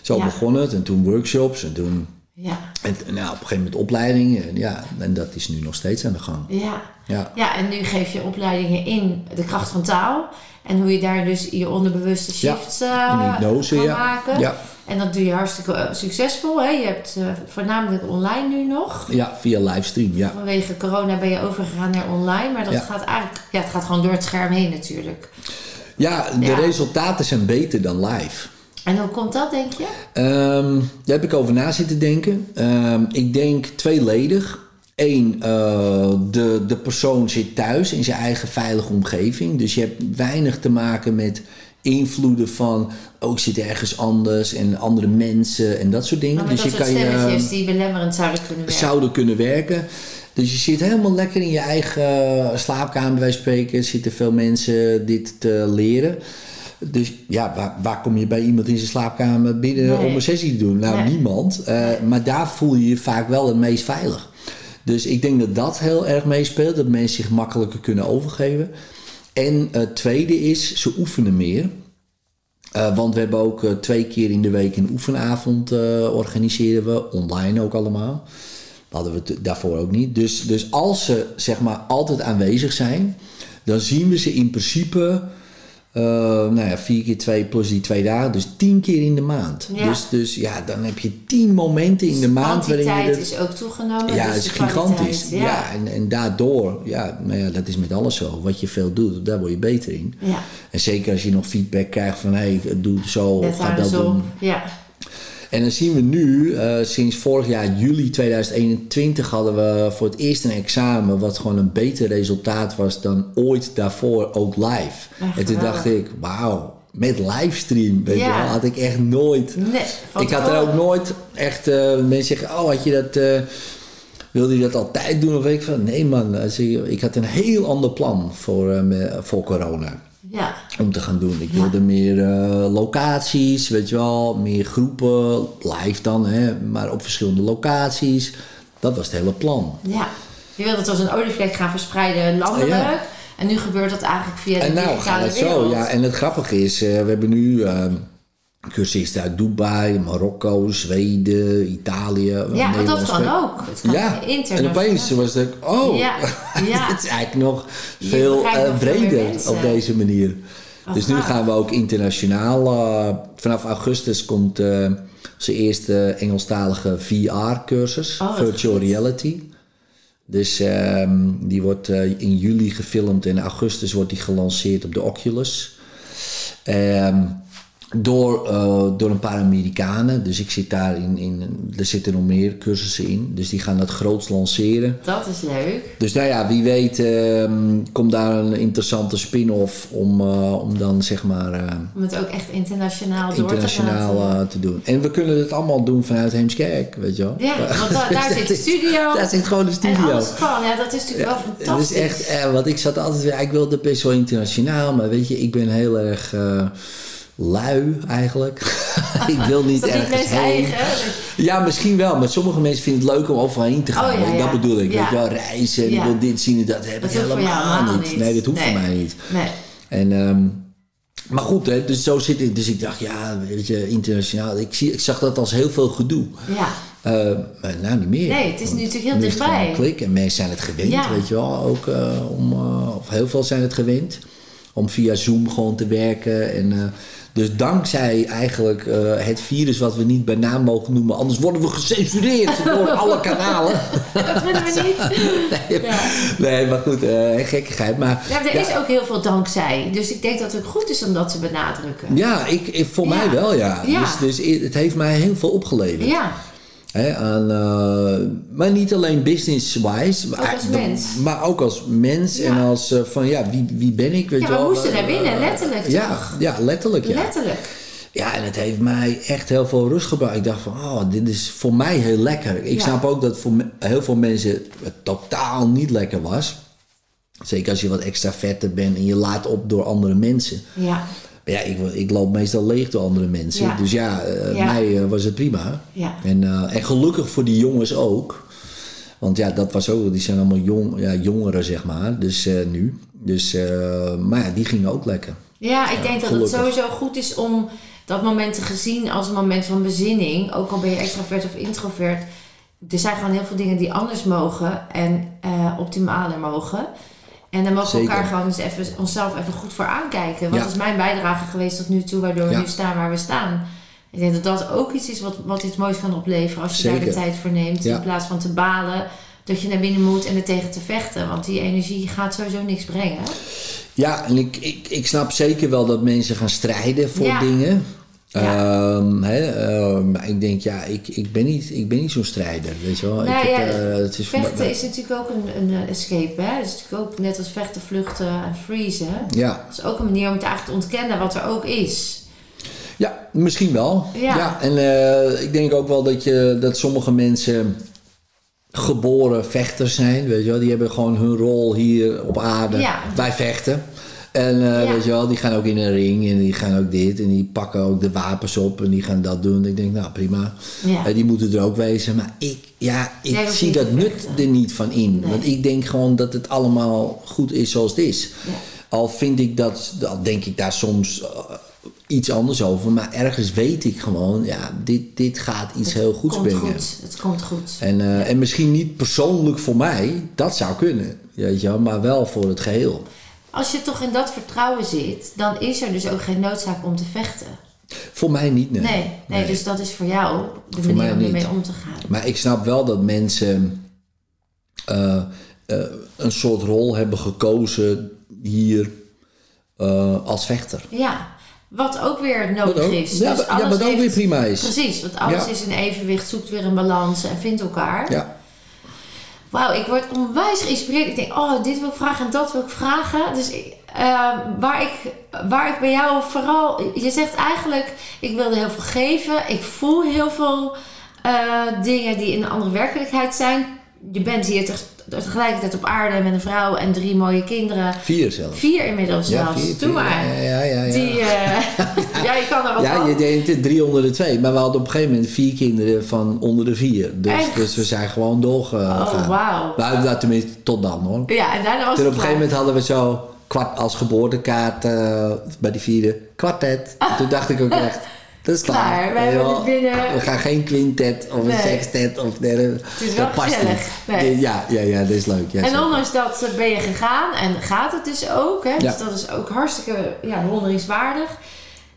Zo ja. begon het en toen workshops en toen ja, en, nou, op een gegeven moment opleidingen. En, ja, en dat is nu nog steeds aan de gang. ja. Ja, Ja, en nu geef je opleidingen in de kracht van taal. En hoe je daar dus je onderbewuste shifts eh, in hypnose, kan ja. maken. Ja. En dat doe je hartstikke eh, succesvol. Hè? Je hebt eh, voornamelijk online nu nog. ja, via livestream, ja. Vanwege corona ben je overgegaan naar online. Maar dat Ja. gaat eigenlijk... Ja, het gaat gewoon door het scherm heen natuurlijk. Ja, de Ja. resultaten zijn beter dan live. En hoe komt dat, denk je? Ehm, daar heb ik over na zitten denken. Ehm, ik denk tweeledig. Eén, eh, de, de persoon zit thuis in zijn eigen veilige omgeving. Dus je hebt weinig te maken met invloeden van... oh, ik zit ergens anders en andere mensen en dat soort dingen. Met dus dat je kan je stemmetjes die belemmerend zouden kunnen werken. zouden kunnen werken. Dus je zit helemaal lekker in je eigen slaapkamer, bij spreken. Zitten veel mensen dit te leren. Dus ja, waar, waar kom je bij iemand in zijn slaapkamer binnen Nee. om een sessie te doen? Nou, Nee. niemand. Eh, Maar daar voel je je vaak wel het meest veilig. Dus ik denk dat dat heel erg meespeelt. Dat mensen zich makkelijker kunnen overgeven. En het tweede is, ze oefenen meer. Eh, want we hebben ook eh, twee keer in de week een oefenavond eh, organiseren we. Online ook allemaal. Dat hadden we daarvoor ook niet. Dus, dus als ze zeg maar altijd aanwezig zijn, dan zien we ze in principe eh, nou ja, vier keer twee plus die twee dagen, dus tien keer in de maand. Ja. Dus, dus ja, dan heb je tien momenten in de maand waarin je kwantiteit dat- is ook toegenomen. ja, dus het is de gigantisch. Ja, en, en daardoor, ja, nou ja, dat is met alles zo. Wat je veel doet, daar word je beter in. Ja, En zeker als je nog feedback krijgt van, hé, hey, doe het zo, of ga dat doen. andersom. Ja, En dan zien we nu, eh, sinds vorig jaar juli 2021 hadden we voor het eerst een examen wat gewoon een beter resultaat was dan ooit daarvoor ook live. Echt en toen dacht ik, wauw, met livestream, weet Ja. je wel, had ik echt nooit... nee. Ik had er ook nooit echt eh, mensen zeggen, oh, had je dat, eh, wilde je dat altijd doen? Of weet ik van, nee man, ik had een heel ander plan voor, me- voor corona Ja, om te gaan doen. Ik Ja. wilde meer eh, locaties, weet je wel, meer groepen, live dan, hè, maar op verschillende locaties. Dat was het hele plan. ja. Je wilde het als een olievlek gaan verspreiden landelijk. Ja. En nu gebeurt dat eigenlijk via de En nou gaat het wereld. zo, ja. En het grappige is, eh, we hebben nu eh, cursisten uit Dubai, Marokko, Zweden, Italië. Ja, dat kan ook. Het kan Ja, en opeens was het, oh, Ja, ja. het is eigenlijk nog veel eh, breder op deze manier. Dus nu gaaf. gaan we ook internationaal. eh, vanaf augustus komt eh onze eerste Engelstalige VR-cursus, Oh, Virtual Reality. Dus ehm, die wordt in juli gefilmd en in augustus wordt die gelanceerd op de Oculus. Ehm, door, eh, door een paar Amerikanen. Dus ik zit daar in, in. Er zitten nog meer cursussen in. Dus die gaan dat groots lanceren. Dat is leuk. Dus nou ja, wie weet ehm, komt daar een interessante spin-off om, eh, om dan zeg maar eh, Om het ook echt internationaal door internationaal te laten. eh, te doen. En we kunnen het allemaal doen vanuit Heemskerk, weet je wel. Ja, want da- daar zit de studio. Daar zit gewoon de En studio. alles kan. Ja, dat is natuurlijk wel Het fantastisch. is echt, want ik zat altijd weer, ik wilde best wel internationaal, maar weet je, ik ben heel erg lui eigenlijk. ik wil niet dat ergens heen. eigen? Ja, misschien wel, maar sommige mensen vinden het leuk om overal heen te gaan. Oh, ja, ja. Dat bedoel ik, Ja. weet je wel, reizen en ik wil dit zien en dat heb Dat ik helemaal niet. niet. Nee, dat hoeft Nee. voor mij niet. Nee. En, ehm, maar goed, hè, dus zo zit ik. Dus ik dacht, ja, weet je, internationaal. Ik, zie, ik zag dat als heel veel gedoe. Ja. Eh, maar nou, niet meer. Nee, het is nu natuurlijk heel dichtbij. klik en mensen zijn het gewend, weet je wel. Ook eh, om, eh, of heel veel zijn het gewend. Om via Zoom gewoon te werken. En, dus dankzij eigenlijk eh, het virus wat we niet bij naam mogen noemen. Anders worden we gecensureerd door alle kanalen. Dat willen we niet. nee, Ja. nee, maar goed, eh, gekkigheid. Maar, Ja, maar er is ook heel veel dankzij. Dus ik denk dat het goed is om dat te benadrukken. Ja, ik, ik, voor mij wel, ja. Ja. Dus, dus het heeft mij heel veel opgeleverd. Ja, Hè, aan, eh, maar niet alleen business-wise. maar- Ook als mens. Maar ook als mens Ja. en als eh, van ja, wie, wie ben ik? Weet Ja, we moesten naar Eh, binnen, letterlijk, Ja, toch? ja letterlijk. Ja. letterlijk. ja, en het heeft mij echt heel veel rust gebracht. Ik dacht van, oh, dit is voor mij heel lekker. Ik Ja. snap ook dat voor heel veel mensen het totaal niet lekker was. Zeker als je wat extra vetter bent en je laat op door andere mensen. Ja, Maar ja, ik, ik loop meestal leeg door andere mensen. Ja. Dus ja, Ja. mij eh, was het prima. Ja. En, eh, en gelukkig voor die jongens ook. Want ja, dat was ook, die zijn allemaal jong, ja, jongeren, zeg maar. Dus nu. Dus, maar ja, die gingen ook lekker. Ja, ik denk dat gelukkig. het sowieso goed is om dat moment te gezien als een moment van bezinning. Ook al ben je extravert of introvert. Er zijn gewoon heel veel dingen die anders mogen en optimaler mogen. En dan mogen we elkaar gewoon eens even, onszelf even goed voor aankijken. Wat Ja. is mijn bijdrage geweest tot nu toe, waardoor we Ja. nu staan waar we staan? Ik denk dat dat ook iets is wat, wat iets moois kan opleveren als je daar de tijd voor neemt. Ja. In plaats van te balen dat je naar binnen moet en er tegen te vechten. Want die energie gaat sowieso niks brengen. Ja, en ik, ik, ik snap zeker wel dat mensen gaan strijden voor dingen. Ja. Ehm, hè, ehm, maar ik denk, ja, ik, ik ben niet, ik ben niet zo'n strijder, weet je wel. Nou ik heb, ja, eh, het is Vechten is natuurlijk ook een, een eh, escape. Hè? Het is natuurlijk ook net als vechten, vluchten en freezen. Ja, Dat is ook een manier om het eigenlijk te ontkennen wat er ook is. ja, misschien wel. Ja. en eh, ik denk ook wel dat, je, dat sommige mensen geboren vechters zijn, weet je wel. Die hebben gewoon hun rol hier op aarde. Ja. Wij vechten. En eh, Ja. weet je wel, die gaan ook in een ring en die gaan ook dit en die pakken ook de wapens op en die gaan dat doen. Ik denk, nou prima. Ja. Eh, die moeten er ook wezen. Maar ik, ja, ik zie dat nut er niet van in. Nee. Want ik denk gewoon dat het allemaal goed is zoals het is. Ja. Al vind ik dat, al denk ik daar soms eh, iets anders over. Maar ergens weet ik gewoon, ja, dit, dit gaat iets heel goeds komt brengen. goed. Het komt goed. En, eh, en misschien niet persoonlijk voor mij, dat zou kunnen. Weet je wel, maar wel voor het geheel. Als je toch in dat vertrouwen zit, dan is er dus ook geen noodzaak om te vechten. Voor mij niet, nee. Nee, nee, dus dat is voor jou de Voor manier om ermee om te gaan. Maar ik snap wel dat mensen eh, eh, een soort rol hebben gekozen hier eh, als vechter. Ja, wat ook weer nodig ook- is. ja, Dus wa- ja, alles wat ook heeft- weer prima is. Precies, want alles Ja. is in evenwicht, zoekt weer een balans en vindt elkaar. Ja, Wauw, ik word onwijs geïnspireerd. Ik denk, oh, dit wil ik vragen en dat wil ik vragen. Dus ik, eh, waar, ik, waar ik bij jou vooral... Je zegt eigenlijk, ik wilde heel veel geven. Ik voel heel veel eh, dingen die in een andere werkelijkheid zijn. Je bent hier teg- tegelijkertijd op aarde met een vrouw en drie mooie kinderen. vier zelfs. Vier inmiddels Ja, zelfs. vier, Doe vier. maar. Ja, ja, ja. ja. Die, ja, je kan er wat Ja, van. je denkt 302. Maar we hadden op een gegeven moment vier kinderen van onder de vier. Dus, Echt? dus we zijn gewoon doorgegaan. Oh, wauw. Nou, dat tenminste tot dan hoor. Ja, en daarna was Toen het op een gegeven moment hadden we zo kwart als geboortekaart eh, bij die vierde kwartet. Toen dacht ik ook echt, dat is klaar. Klaar, wij hebben het binnen. We gaan geen quintet of Nee. een sextet of derde. Het is wel dat gezellig. Nee. Ja, ja, ja, dat is leuk. Ja, En zeker. ondanks dat eh, ben je gegaan en gaat het dus ook. Hè? Ja. Dus dat is ook hartstikke ja, bewonderingswaardig.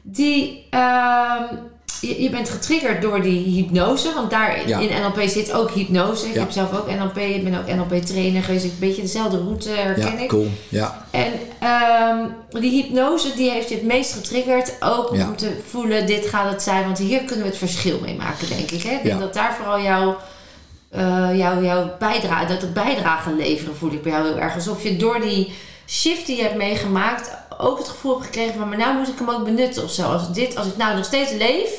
Die, ehm, je, je bent getriggerd door die hypnose. Want daar Ja. in NLP zit ook hypnose. Ik Ja. heb zelf ook NLP. Ik ben ook NLP trainer geweest. Een beetje dezelfde route herken Ja, ik. cool. Ja, En ehm, die hypnose die heeft je het meest getriggerd. Ook om te voelen, dit gaat het zijn. Want hier kunnen we het verschil mee maken, denk ik. Hè? Ik denk dat daar vooral jouw, eh, jouw, jouw bijdrage, dat het bijdrage leveren voel ik bij jou heel erg. Alsof je door die shift die je hebt meegemaakt ook het gevoel hebt gekregen van... maar nou moet ik hem ook benutten of zo. Als, dit, als ik nou nog steeds leef,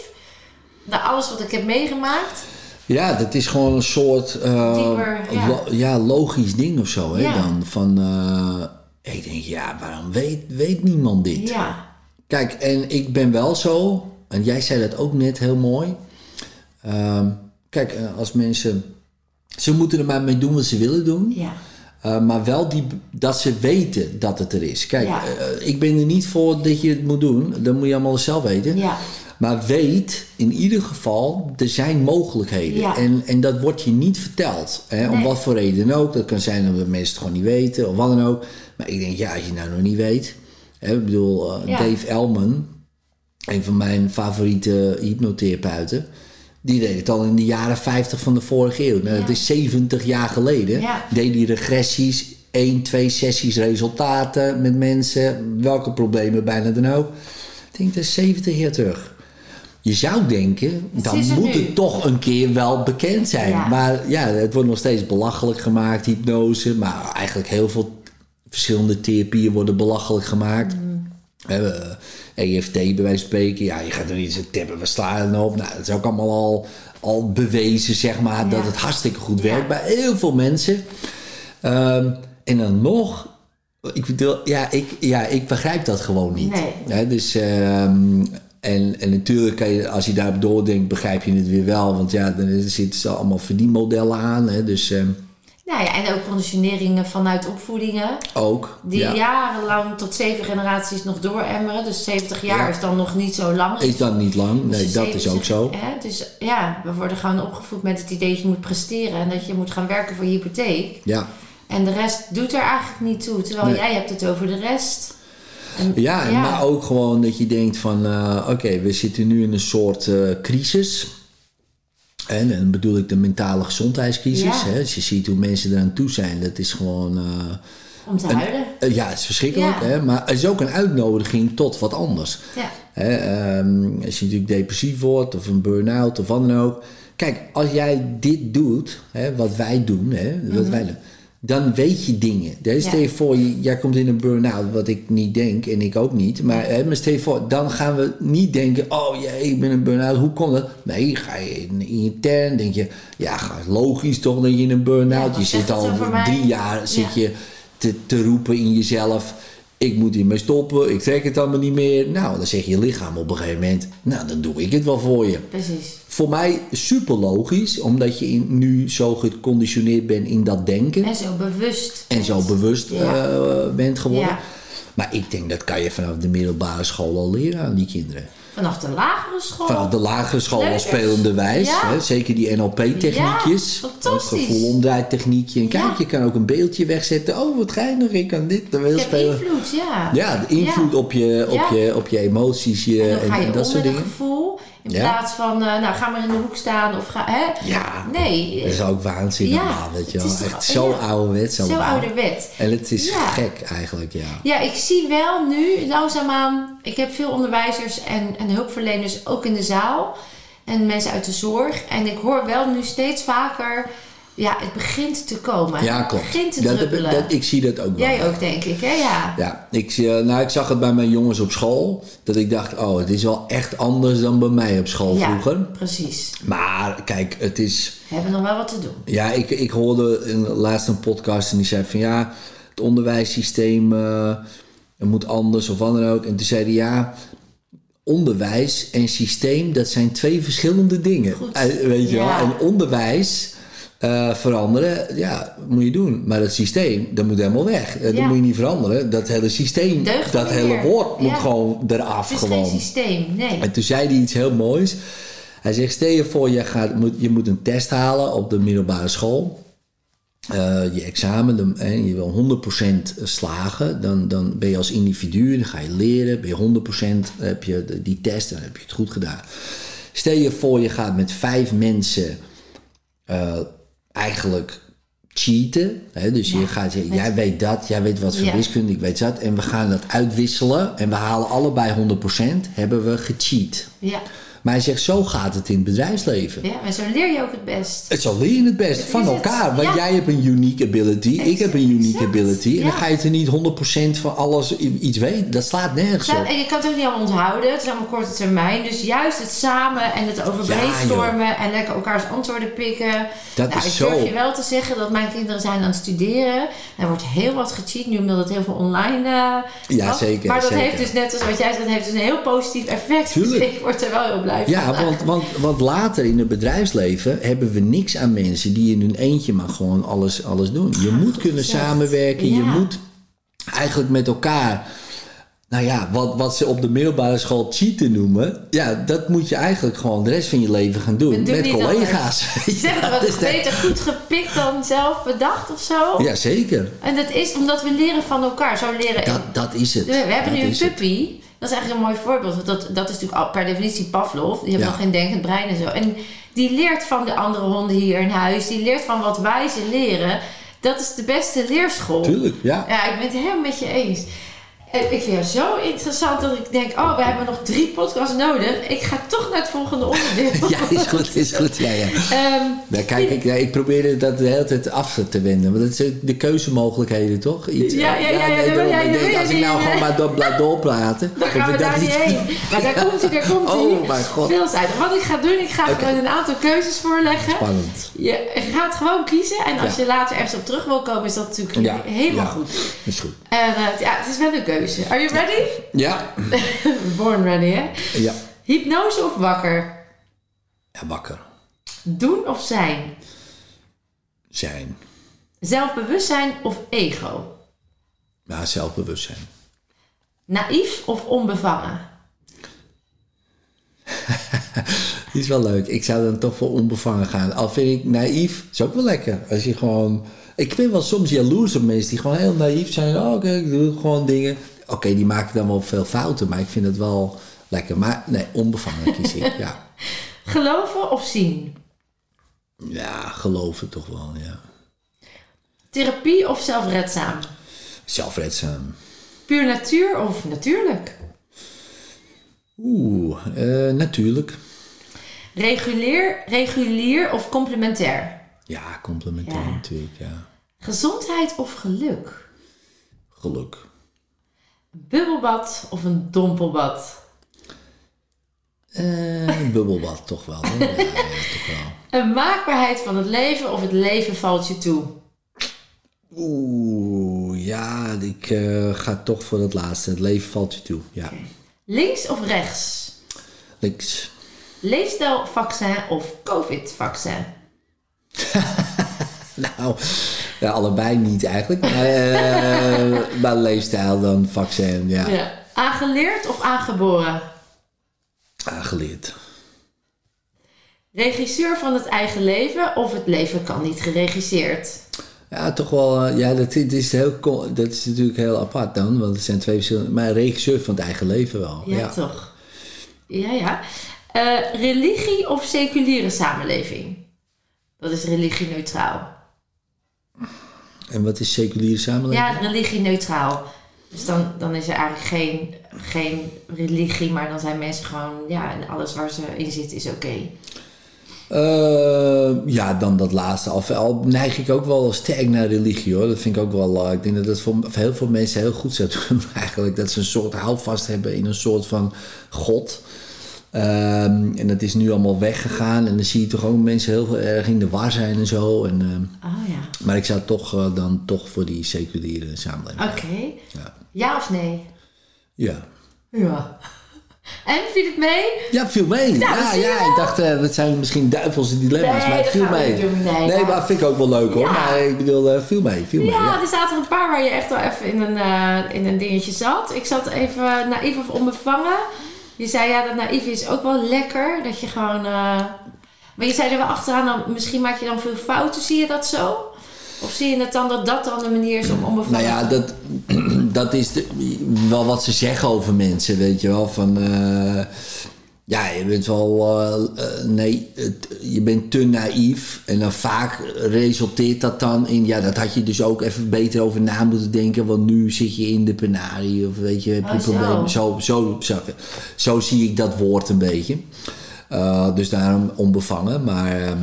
na alles wat ik heb meegemaakt... ja dat is gewoon een soort eh, Dieper, ja. lo- ja, logisch ding of zo. Hè, Ja. dan. Van, eh, ik denk, ja, waarom weet, weet niemand dit? Ja, Kijk, en ik ben wel zo, en jij zei dat ook net heel mooi. Ehm, kijk, eh, als mensen. Ze moeten er maar mee doen wat ze willen doen. ja, maar wel die, dat ze weten dat het er is. Kijk, Ja. ik ben er niet voor dat je het moet doen. Dat moet je allemaal zelf weten. ja, Maar weet in ieder geval, er zijn mogelijkheden. Ja. En, en dat wordt je niet verteld. Hè? Om wat voor reden ook. Dat kan zijn dat mensen het gewoon niet weten of wat dan ook. Maar ik denk, ja, als je nou nog niet weet. Hè? Ik bedoel, eh, Ja. Dave Elman, een van mijn favoriete hypnotherapeuten. Die deed het al in de jaren 50 van de vorige eeuw. Nou, Ja. Dat is 70 jaar geleden. Deed die regressies, één, twee sessies resultaten met mensen. Welke problemen bijna dan ook. Ik denk, dat is 70 jaar terug. Je zou denken, dan moet nu. het toch een keer wel bekend zijn. Ja. Maar ja, het wordt nog steeds belachelijk gemaakt, hypnose. Maar eigenlijk heel veel verschillende therapieën worden belachelijk gemaakt. Mm. Hebben, eh, EFT bij wijze van spreken. Ja, je gaat er niet zo tippen, we slaan erop. Nou, dat is ook allemaal al, al bewezen, zeg maar, dat het hartstikke goed werkt bij heel veel mensen. Ehm, en dan nog, ik bedoel, ja ik, ja, ik begrijp dat gewoon niet. Nee. Dus, ehm, en, en natuurlijk, kan je, als je daarop doordenkt, begrijp je het weer wel. Want ja, dan zitten ze allemaal verdienmodellen aan. Hè, dus, ehm, Nou ja, en ook conditioneringen vanuit opvoedingen. Ook. Die ja. jarenlang tot zeven generaties nog dooremmeren. Dus 70 jaar Ja. is dan nog niet zo lang. Is dat niet lang? Dus Nee, dat is 70 ook zo. Hè? Dus ja, we worden gewoon opgevoed met het idee dat je moet presteren. En dat je moet gaan werken voor je hypotheek. Ja. En de rest doet er eigenlijk niet toe. Terwijl Nee. jij hebt het over de rest. Ja, maar ook gewoon dat je denkt van, eh, oké, we zitten nu in een soort eh, crisis. En dan bedoel ik de mentale gezondheidscrisis. Ja. Hè? Als je ziet hoe mensen eraan toe zijn, dat is gewoon... eh, Om te huilen. ja, het is verschrikkelijk. Ja. Hè? Maar het is ook een uitnodiging tot wat anders. Ja. Hè, ehm, als je natuurlijk depressief wordt of een burn-out of wat dan ook. Kijk, als jij dit doet, hè, wat wij doen, hè, wat wij doen, dan weet je dingen. Hè, stel je Ja. voor, jij komt in een burn-out, wat ik niet denk en ik ook niet. Maar, hè, maar stel je voor, dan gaan we niet denken, oh jee, ik ben een burn-out, hoe komt dat? Nee, ga je in, in je intern, denk je, ja, logisch toch dat je in een burn-out, Ja, je zit al mij? drie jaar, zit Ja. je te, te roepen in jezelf. Ik moet hiermee stoppen, ik trek het allemaal niet meer. Nou, dan zegt je lichaam op een gegeven moment, nou, dan doe ik het wel voor je. Precies. Voor mij super logisch, omdat je in, nu zo geconditioneerd bent in dat denken. En zo bewust. En zo bewust Ja. eh, bent geworden. Ja. Maar ik denk dat kan je vanaf de middelbare school al leren aan die kinderen. Vanaf de lagere school. Vanaf de lagere school al spelende wijs. Ja. Hè? Zeker die NLP-techniekjes. Ja, fantastisch. Gevoelomdraaitechniekje. En kijk, Ja. je kan ook een beeldje wegzetten. Oh, wat geinig, ik kan dit. Dan wil spelen. invloed, ja. Ja, de invloed op, je, op, je, op je emoties je, En en, dat soort dingen. gevoel. In Ja. plaats van, eh, nou ga maar in de hoek staan of ga, hè? Ja, Nee. dat is ook waanzin Ja, normaal, weet je wel. toch- Echt zo ja. ouderwets Zo ouderwet. En het is gek eigenlijk, ja. Ja, ik zie wel nu langzaamaan. Ik heb veel onderwijzers en, en hulpverleners ook in de zaal. En mensen uit de zorg. En ik hoor wel nu steeds vaker. Ja, het begint te komen. Ja, Het begint te Dat- dat- druppelen. dat- ik zie dat ook wel. Jij ook, denk ik, hè? Ja. Ja, ik, zie- eh, nou, ik zag het bij mijn jongens op school. Dat ik dacht, oh, het is wel echt anders dan bij mij op school Ja, vroeger. precies. Maar kijk, het is... We hebben nog wel wat te doen. Ja, ik, ik hoorde in, laatst een podcast en die zei van ja, het onderwijssysteem eh, moet anders of wat dan ook. En toen zei hij ja, onderwijs en systeem, dat zijn twee verschillende dingen. Goed. Eh, weet je Ja. wel? En onderwijs eh, veranderen, ja, moet je doen. Maar het systeem, dat moet helemaal weg. Eh, Dat moet je niet veranderen. Dat hele systeem, dat hele meer. woord moet Ja. gewoon eraf Het is gewoon. geen systeem, nee. En toen zei hij iets heel moois. Hij zegt, stel je voor, je, gaat, moet, je moet een test halen op de middelbare school. Eh, je examen, hè, je wil 100% slagen. Dan, dan ben je als individu, dan ga je leren. Ben je 100% heb je de- die test en dan heb je het goed gedaan. Stel je voor, je gaat met vijf mensen eigenlijk cheaten. Hè? Dus je gaat, met- jij weet dat, jij weet wat voor Ja. wiskunde, ik weet dat. En we gaan dat uitwisselen en we halen allebei 100%, hebben we gecheat. Ja. Maar hij zegt, zo gaat het in het bedrijfsleven. ja, en zo leer je ook het best. Het zal leer je het best van het, elkaar. Want ja. jij hebt een unique ability, ik heb een unique ability. En dan ga je er niet 100% van alles iets weten. Dat slaat nergens Ja, op. en je kan het ook niet allemaal onthouden. Het is allemaal korte termijn. Dus juist het samen en het over brainstormen en lekker elkaars antwoorden pikken. Dat nou, is ik zo- durf je wel te zeggen dat mijn kinderen zijn aan het studeren. Er wordt heel wat gecheat nu omdat het heel veel online eh Ja, was. zeker, Maar dat zeker. heeft dus net als wat jij zegt, heeft dus een heel positief effect. Dus Tuurlijk. ik word er wel heel blij Ja, want, want, want later in het bedrijfsleven hebben we niks aan mensen die in hun eentje maar gewoon alles, alles doen. Je moet kunnen samenwerken, je moet eigenlijk met elkaar. Nou ja, wat, wat ze op de middelbare school cheaten noemen, ja, dat moet je eigenlijk gewoon de rest van je leven gaan doen. Het met collega's. Ze zeggen Ja, wat dus dat- beter goed gepikt dan zelf bedacht of zo. ja, zeker. En dat is omdat we leren van elkaar. Zo leren Dat, dat is het. We, hebben Dat nu een het. Dat is eigenlijk een mooi voorbeeld. Want dat, dat is natuurlijk al per definitie Pavlov. Die heeft Ja. nog geen denkend brein en zo. En die leert van de andere honden hier in huis. Die leert van wat wij ze leren. Dat is de beste leerschool. Tuurlijk, ja. Ja, ik ben het helemaal met je eens. Ik vind het zo interessant dat ik denk... Oh, we hebben nog drie podcasts nodig. Ik ga toch naar het volgende onderdeel. Ja, is goed, is goed. Ja, ja. Ja, kijk, ik, ja, ik probeer dat de hele tijd af te wenden. Want dat zijn de keuzemogelijkheden, toch? Iets, Ja, ja, ja, ja, nee, Ik denk, als ik nou gewoon maar door, blijf doorpraten... Dan gaan we daar niet heen. Maar daar komt hij, daar komt hij. Oh, mijn god. Veelzijdig. Wat ik ga doen, ik ga gewoon een aantal keuzes voorleggen. Spannend. Je gaat gewoon kiezen. En als je later ergens op terug wil komen, is dat natuurlijk helemaal ja. goed. Is goed. En eh, ja, het is wel een keuze. Are you ready? Ja. Born ready, hè? Ja. Hypnose of wakker? Ja, wakker Doen of zijn? zijn. Zelfbewustzijn of ego? Ja, zelfbewustzijn. Naïef of onbevangen? Die is wel leuk. Ik zou dan toch voor onbevangen gaan. Al vind ik naïef, is ook wel lekker. Als je gewoon... Ik ben wel soms jaloers op mensen die gewoon heel naïef zijn. Oh, ik doe gewoon dingen. Oké, die maken dan wel veel fouten, maar ik vind het wel lekker. Maar nee, onbevangen kies ik, ja. Geloven of zien? Ja, geloven toch wel, ja. Therapie of zelfredzaam? Zelfredzaam. Puur natuur of natuurlijk? Oeh, eh, natuurlijk. Regulier, regulier of complementair? Ja, complementair Ja. natuurlijk, ja. Gezondheid of geluk? Geluk. Bubbelbad of een dompelbad? Eh, een bubbelbad toch wel. Hè? Ja, ja, toch wel. Een maakbaarheid van het leven of het leven valt je toe? Oeh, ja, ik eh, ga toch voor het laatste. Het leven valt je toe, ja. Links of rechts? Links. Leefstijlvaccin of covid-vaccin? Nou, ja, allebei niet eigenlijk. Maar, maar leefstijl dan vaccin, ja. Ja. Aangeleerd of aangeboren? Aangeleerd. Regisseur van het eigen leven of het leven kan niet geregisseerd? Ja, toch wel. eh, ja, dat, dat is heel, dat is natuurlijk heel apart dan. Want het zijn twee verschillende... Maar regisseur van het eigen leven wel. Ja, Ja, toch? Ja, ja. Eh, religie of seculiere samenleving? Dat is religie-neutraal. En wat is seculiere samenleving? Ja, religie-neutraal. Dus dan, dan is er eigenlijk geen, geen religie, maar dan zijn mensen gewoon, ja, en alles waar ze in zitten is oké. Eh, ja, dan dat laatste. Al, al neig ik ook wel sterk naar religie hoor. Dat vind ik ook wel. eh, ik denk dat dat voor, voor heel veel mensen heel goed zou doen eigenlijk. Dat ze een soort houvast hebben in een soort van God. Ehm, en dat is nu allemaal weggegaan. En dan zie je toch ook mensen heel erg in de war zijn en zo. En, ehm, Oh ja, maar ik zou toch eh, dan toch voor die seculiere samenleving. oké. Ja. Ja of nee? Ja. Ja. En, viel het mee? Ja, viel mee. Ja, ja, ik dacht, eh het zijn misschien duivelse dilemma's, Nee, maar het dat viel mee. doen. Nee, nou. maar vind ik ook wel leuk hoor. Ja. Maar ik bedoel, eh viel mee, viel mee. Ja, Ja. er zaten een paar waar je echt wel even in een, in een dingetje zat. Ik zat even naïef of onbevangen. Je zei ja, dat naïef is ook wel lekker. Dat je gewoon... eh, Maar je zei er wel achteraan, dan, misschien maak je dan veel fouten. Zie je dat zo? Of zie je het dan dat dat dan de manier is om onbevangen Nou ja, dat, dat is de- wel wat ze zeggen over mensen, weet je wel. Van, eh, ja, je bent wel, eh, eh, nee, het- je bent te naïef. En dan vaak resulteert dat dan in, ja, dat had je dus ook even beter over na moeten denken. Want nu zit je in de penarie of weet je, heb je Oh, zo. problemen. Zo, zo, zo, zo zie ik dat woord een beetje. Eh, dus daarom onbevangen, maar... ehm,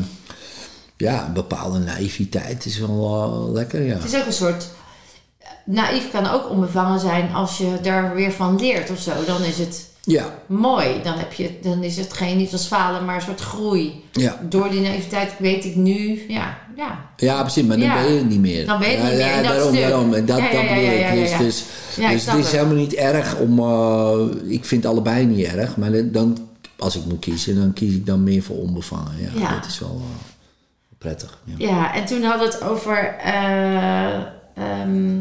ja, een bepaalde naïviteit is wel lekker, ja. Het is ook een soort... Naïef kan ook onbevangen zijn als je daar weer van leert of zo. Dan is het Ja, mooi. Dan, heb je, dan is het geen niet als falen, maar een soort groei. ja. Door die naïviteit weet ik nu, ja, ja. Ja, precies, maar dan Ja. ben je het niet meer. Dan ben je het niet meer Ja, dat daarom, daarom. En dat, dat bedoel ik. Dus, dus, dus het is het. helemaal niet erg om... eh, ik vind allebei niet erg, maar dan- als ik moet kiezen, dan kies ik dan meer voor onbevangen. Ja, dat is wel eh, prettig. Ja. Ja, en toen hadden we het over eh, ehm,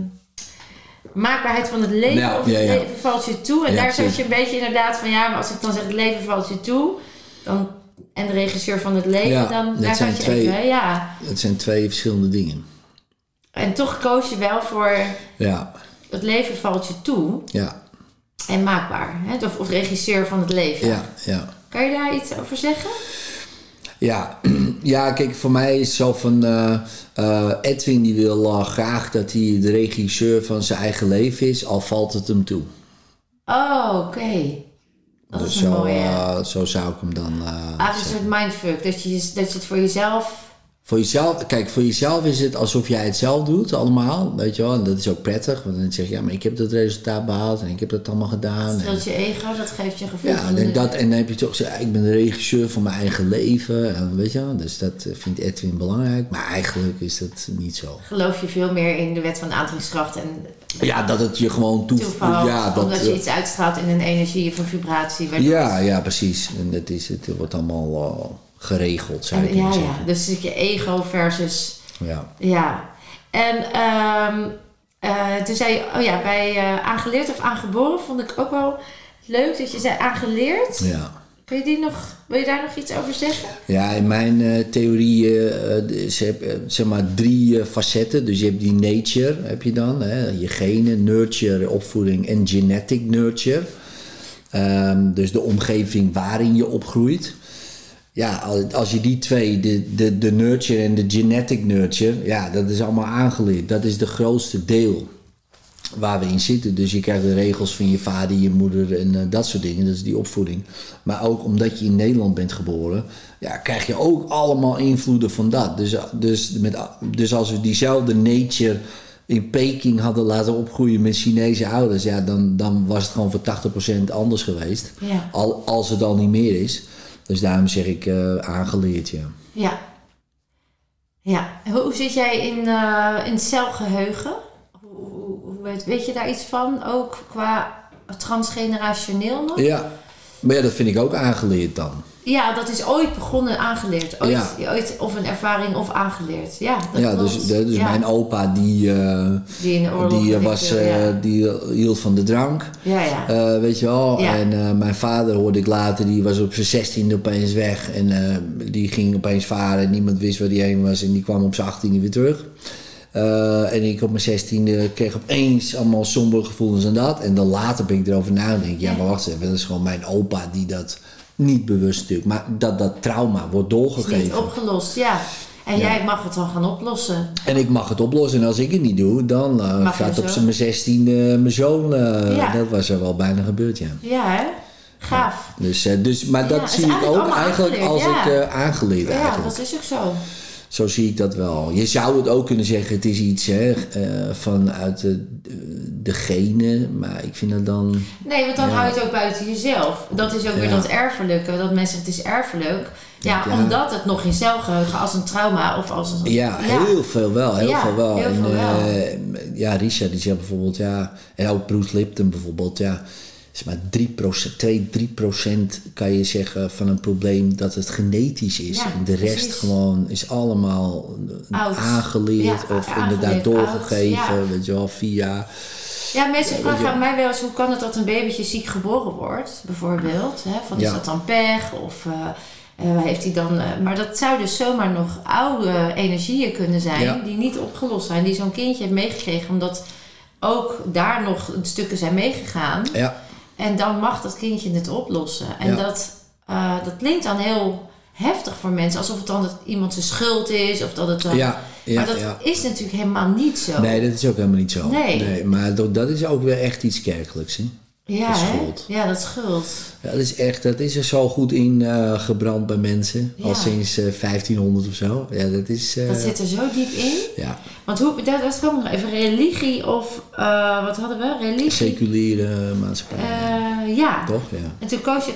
maakbaarheid van het leven. Ja, of het ja. leven valt je toe. En daar zat je een beetje inderdaad van, ja, maar als ik dan zeg het leven valt je toe, dan, en de regisseur van het leven, dan daar zijn je twee- even, ja. Het zijn twee verschillende dingen. En toch koos je wel voor Ja, het leven valt je toe ja, en maakbaar. Hè? Of, of regisseur van het leven. ja, ja. Kan je daar iets over zeggen? Ja, ja, kijk, voor mij is het zo van... eh, eh, Edwin die wil eh, graag dat hij de regisseur van zijn eigen leven is, al valt het hem toe. Oh, oké. Dat Dus is een zo, mooie... eh, zo zou ik hem dan... eh, Eigenlijk een soort mindfuck. Dat je, dat je het voor jezelf... Voor jezelf, kijk, voor jezelf is het alsof jij het zelf doet, allemaal. Weet je wel, en dat is ook prettig. Want dan zeg je, ja, maar ik heb dat resultaat behaald en ik heb dat allemaal gedaan. En, je ego, dat geeft je gevoel ja, en, dat, en dan heb je toch gezegd, ik ben de regisseur van mijn eigen leven. En, weet je wel, dus dat vindt Edwin belangrijk. Maar eigenlijk is dat niet zo. Geloof je veel meer in de wet van de aantrekkingskracht en Ja, dat het je gewoon toe, toeval. Ja, dat, omdat je iets uitstraalt in een energie of een vibratie. ja, ja, precies. En dat is, het wordt allemaal eh, geregeld, zou En, ik ja, zeggen. Dus je ego versus... Ja. Ja. En ehm, eh, toen zei je, oh ja, bij eh, aangeleerd of aangeboren vond ik ook wel leuk dat je zei aangeleerd. Ja. Kun je die nog, wil je daar nog iets over zeggen? Ja, in mijn eh, theorie, ze eh, zeg maar drie facetten. Dus je hebt die nature, heb je dan, hè, je genen, nurture, opvoeding en genetic nurture. Ehm, dus de omgeving waarin je opgroeit. Ja, al- als je die twee, de, de, de nurture en de genetic nurture, ja, dat is allemaal aangeleerd. Dat is de grootste deel waar we in zitten. Dus je krijgt de regels van je vader, je moeder en eh, dat soort dingen. Dat is die opvoeding. Maar ook omdat je in Nederland bent geboren, ja, krijg je ook allemaal invloeden van dat. Dus, dus, met, dus als we diezelfde nature in Peking hadden laten opgroeien met Chinese ouders, ja, dan, dan was het gewoon voor 80% anders geweest. Ja. Al, als het al niet meer is. Dus daarom zeg ik eh, aangeleerd, ja. Ja. Ja. Hoe, zit jij in, eh, in het celgeheugen? Hoe, hoe weet, weet je daar iets van? Ook qua transgenerationeel nog? Ja, maar ja, dat vind ik ook aangeleerd dan. Ja, dat is ooit begonnen aangeleerd. Ooit, Ja. ooit of een ervaring of aangeleerd. Ja, dat ja, klopt. dus, dus Ja. mijn opa die, eh, Die in de oorlog die, eh, was, eh, die hield van de drank. ja, ja. Weet je wel. En mijn vader hoorde ik later, die was op zijn zestiende opeens weg. En die ging opeens varen en niemand wist waar die heen was. En die kwam op zijn achttiende weer terug. En ik op mijn zestiende kreeg opeens allemaal sombere gevoelens en dat. En dan later ben ik erover nadenken. Ja, Ja. maar wacht even, dat is gewoon mijn opa die dat niet bewust natuurlijk. Maar dat dat trauma wordt is niet doorgegeven. opgelost, ja. En jij mag het dan gaan oplossen. En ik mag het oplossen. En als ik het niet doe, dan eh, gaat op zijn mijn zestiende mijn zoon. eh, Ja. Dat was er wel bijna gebeurd, ja. Ja, hè? Gaaf. Dus, eh, dus, maar Ja, dat zie ik ook eigenlijk als ik ja. aangeleerd Ja, eigenlijk. dat is ook zo. Zo zie ik dat wel. Je zou het ook kunnen zeggen, het is iets hè, eh, vanuit de, de genen. Maar ik vind dat dan... Nee, want dan Ja. hou je het ook buiten jezelf. Dat is ook weer dat erfelijke. Dat mensen zeggen het is erfelijk. Ja, Ja. omdat het nog in celgeheugen als een trauma of als een... Ja, heel veel wel. Heel Ja, veel wel. heel en, veel wel. eh, ja, Richard die zegt bijvoorbeeld, ja... En ook Bruce Lipton bijvoorbeeld, ja... Is maar 3%, 2, 3% kan je zeggen van een probleem dat het genetisch is. Ja, en de rest precies. gewoon is allemaal Oud. aangeleerd Ja, of aangeleerd, inderdaad doorgegeven. oud, ja. Weet je wel, via... Ja, mensen Ja, vragen aan mij wel eens hoe kan het dat een babytje ziek geboren wordt, bijvoorbeeld. Hè? Van, is dat dan pech of eh, eh, heeft hij dan... eh, maar dat zou dus zomaar nog oude energieën kunnen zijn die niet opgelost zijn. Die zo'n kindje heeft meegekregen omdat ook daar nog stukken zijn meegegaan. Ja, En dan mag dat kindje het oplossen. En Ja. dat, eh, dat klinkt dan heel heftig voor mensen. Alsof het dan dat iemand zijn schuld is. Of dat het dan... ja, ja. maar dat ja. is natuurlijk helemaal niet zo. Nee, dat is ook helemaal niet zo. Nee. maar dat, dat is ook weer echt iets kerkelijks. Hè? Ja, hè? schuld. Ja, dat schuld. Ja, dat is echt, dat is er zo goed in eh, gebrand bij mensen. Al sinds eh, 1500 of zo. Ja, dat is... eh, Dat zit er zo diep in. Ja, Want hoe, dat, dat kwam nog even. Religie of... eh, wat hadden we? Religie? seculiere maatschappij. Eh, ja. Toch? Ja. En toen koos je...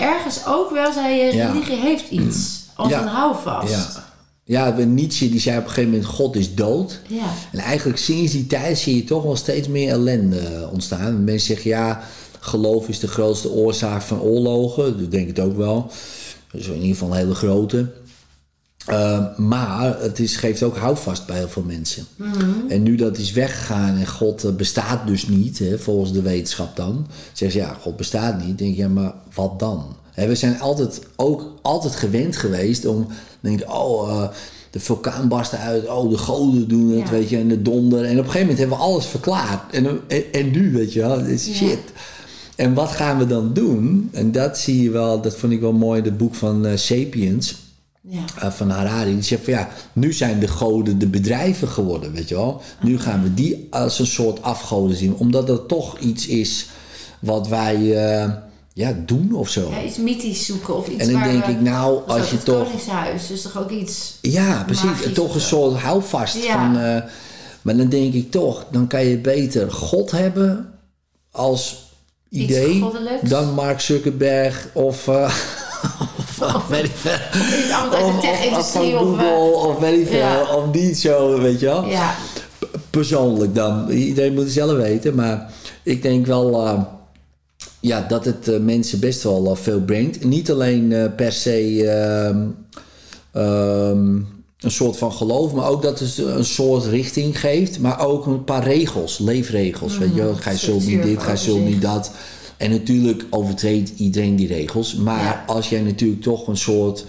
Ergens ook wel zei je... Religie heeft iets. Als Ja. een houvast. Ja. Ja, Nietzsche die zei op een gegeven moment: God is dood. Ja. En eigenlijk sinds die tijd zie je toch wel steeds meer ellende ontstaan. Mensen zeggen ja, geloof is de grootste oorzaak van oorlogen. Dat denk ik het ook wel. Dat is in ieder geval een hele grote. Uh, maar het is, geeft ook houvast bij heel veel mensen. En nu dat is weggegaan en God uh, bestaat dus niet, hè, volgens de wetenschap dan. Zeggen ze ja, God bestaat niet. denk je, ja, maar wat dan? We zijn altijd ook altijd gewend geweest om, denk ik, oh, uh, de vulkaan barst uit, oh, de goden doen het, Ja. weet je, en de donder. En op een gegeven moment hebben we alles verklaard. En, en, en nu, weet je wel, is Ja. shit. En wat gaan we dan doen? En dat zie je wel, dat vond ik wel mooi, het boek van uh, Sapiens Ja. uh, van Harari. Die zegt van ja, nu zijn de goden de bedrijven geworden, weet je wel. Nu gaan we die als een soort afgoden zien. Omdat dat toch iets is wat wij uh, ja, doen of zo. Ja, iets mythisch zoeken of iets en dan waar denk we- ik, nou, als je het toch... Koningshuis, dus toch ook iets... Ja, precies. Toch of een soort houvast Ja. van... uh, maar dan denk ik toch, dan kan je beter God hebben als Iets idee goddelijks. dan Mark Zuckerberg of... Uh, of weet ik veel. Of, of, of van of... eh, Google of weet ik veel. ja. Of niet zo, weet je wel. ja, Persoonlijk dan. Iedereen moet het zelf weten. Maar ik denk wel... uh, ja, dat het uh, mensen best wel uh, veel brengt. Niet alleen uh, per se... Um, um, een soort van geloof, maar ook dat het een soort richting geeft, maar ook een paar regels, leefregels. weet je, wel. ga je zo niet dit, ga je zo niet dat. En natuurlijk overtreedt iedereen die regels, maar Ja. als jij natuurlijk toch een soort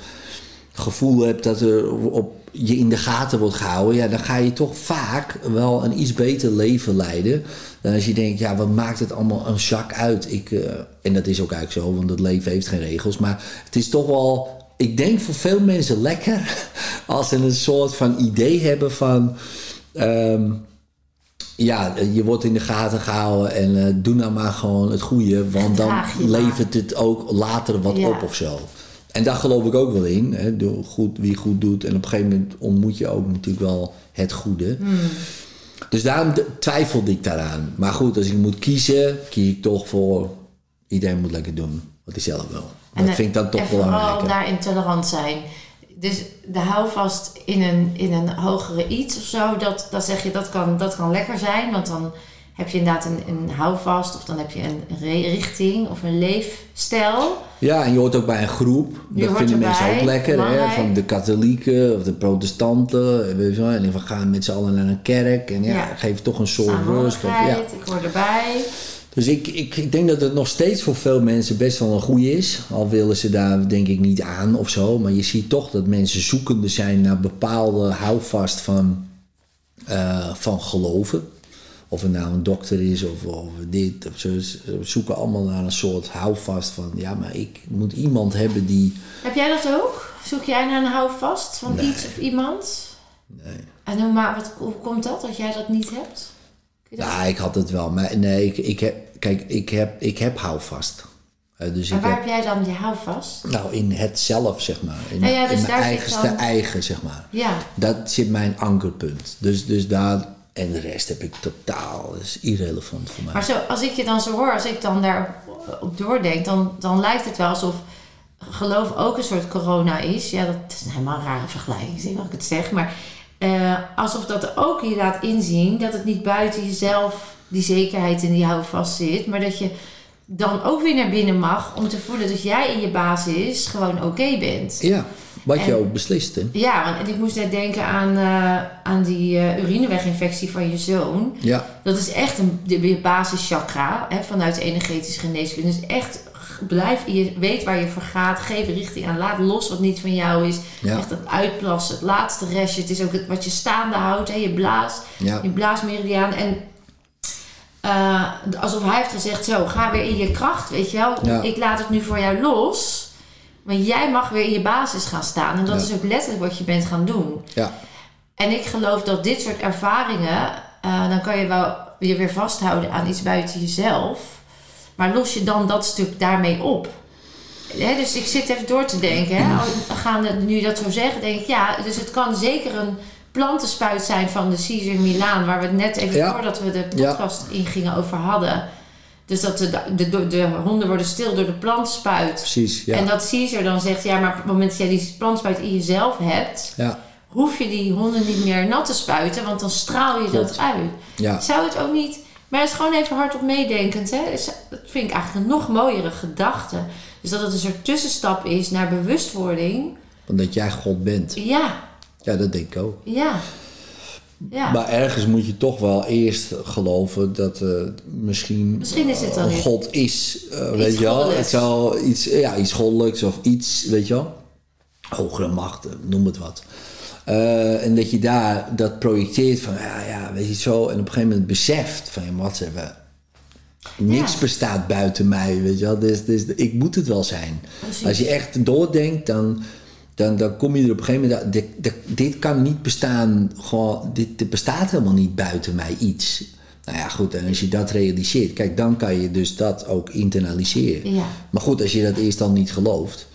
gevoel hebt dat er op je in de gaten wordt gehouden, ja, dan ga je toch vaak wel een iets beter leven leiden. Dan als je denkt, ja, wat maakt het allemaal een zak uit? Ik, eh, en dat is ook eigenlijk zo, want het leven heeft geen regels. Maar het is toch wel, ik denk voor veel mensen lekker als ze een soort van idee hebben van. ehm, ja, je wordt in de gaten gehouden en eh, doe nou maar gewoon het goede, want dan levert het ook later wat Ja. op of zo. En daar geloof ik ook wel in. Hè? Goed, wie goed doet. En op een gegeven moment ontmoet je ook natuurlijk wel het goede. Hmm. Dus daarom twijfelde ik daaraan. Maar goed, als ik moet kiezen, kies ik toch voor iedereen moet lekker doen wat hij zelf wil. Dat En, vind ik dan toch en vooral belangrijker. daarin tolerant zijn. Dus de houvast in een, in een hogere iets of zo, dat, dat zeg je, dat kan, dat kan lekker zijn. Want dan heb je inderdaad een, een houvast of dan heb je een richting of een leefstijl. Ja, en je hoort ook bij een groep. Je dat vinden mensen erbij, ook lekker. Hè? Van de katholieken of de protestanten. Weet je wel. En we gaan met z'n allen naar een kerk. En ja, Ja. geeft toch een soort rust. Of, ja. Ik hoor erbij. Dus ik, ik, ik denk dat het nog steeds voor veel mensen best wel een goede is. Al willen ze daar denk ik niet aan of zo. Maar je ziet toch dat mensen zoekende zijn naar bepaalde houvast van, eh, van geloven. Of het nou een dokter is of, of dit. Of zo. Ze zoeken allemaal naar een soort houvast van... Ja, maar ik moet iemand hebben die... Heb jij dat ook? Zoek jij naar een houvast van Nee. iets of iemand? Nee. En hoe, maar, wat, hoe komt dat, dat jij dat niet hebt? Je dat- Ja, ik had het wel. Maar nee, ik, ik heb... Kijk, ik heb, ik heb houvast. Eh, dus maar ik waar heb... heb jij dan die houvast? Nou, in het zelf, zeg maar. In, Nou ja, in dus mijn eigenste dan- eigen, zeg maar. Ja, Dat zit mijn ankerpunt. Dus, dus daar... En de rest heb ik totaal... Dat is irrelevant voor mij. maar zo, als ik je dan zo hoor, als ik dan daarop doordenk, dan, dan lijkt het wel alsof geloof ook een soort corona is. Ja, dat is helemaal een rare vergelijking, zie wat ik het zeg. Maar eh, alsof dat ook je laat inzien dat het niet buiten jezelf die zekerheid en die houvast zit, maar dat je dan ook weer naar binnen mag om te voelen dat jij in je basis gewoon oké bent. Ja, wat je En- ook beslist, hè? Ja, want- en ik moest net denken aan, eh, aan die eh, urineweginfectie van je zoon. Ja, Dat is echt een de, basischakra hè, vanuit de energetische geneeskunde. Dus echt blijf, je weet waar je voor gaat, geef richting aan, laat los wat niet van jou is. Ja. Echt het uitplassen, het laatste restje. Het is ook het, wat je staande houdt, hè, je blaas, ja, je blaasmeridiaan. En eh, alsof hij heeft gezegd, zo, ga weer in je kracht, weet je wel. Ja. Ik laat het nu voor jou los. Maar jij mag weer in je basis gaan staan. En dat Ja. is ook letterlijk wat je bent gaan doen. ja, En ik geloof dat dit soort ervaringen, eh, dan kan je wel je weer vasthouden aan iets buiten jezelf. Maar los je dan dat stuk daarmee op. Hè, dus ik zit even door te denken. Hè. Gaande, nu je dat zo zegt, denk ik ja. Dus het kan zeker een plantenspuit zijn van de Caesar Milaan, waar we het net even Ja. voordat we de Ja. podcast ingingen over hadden. Dus dat de, de, de, de honden worden stil door de plantenspuit. precies. Ja, En dat Caesar dan zegt, ja, maar op het moment dat jij die plantenspuit in jezelf hebt, ja, hoef je die honden niet meer nat te spuiten, want dan straal je Klopt. dat uit. ja. Zou het ook niet, maar het is gewoon even hardop meedenkend, hè? Dat vind ik eigenlijk een nog mooiere gedachte. Dus dat het een soort tussenstap is naar bewustwording. Omdat jij God bent. Ja, Ja, dat denk ik ook. ja. Ja, Maar ergens moet je toch wel eerst geloven dat eh, misschien, Misschien is het eh. God is. eh, weet je wel, het zou iets, ja, iets goddelijks of iets, weet je wel. Hogere macht, eh, noem het wat. En dat je daar dat projecteert van, ja, ja, weet je zo. En op een gegeven moment beseft van, ja, wat hebben. Niks Ja. bestaat buiten mij, weet je wel. Dus, dus ik moet het wel zijn. Precies. Als je echt doordenkt, dan, dan, dan kom je er op een gegeven moment... Dit, dit, dit kan niet bestaan, gewoon, dit, dit bestaat helemaal niet buiten mij iets. Nou ja, goed, en als je dat realiseert... Kijk, dan kan je dus dat ook internaliseren. Ja. Maar goed, als je dat eerst al niet gelooft...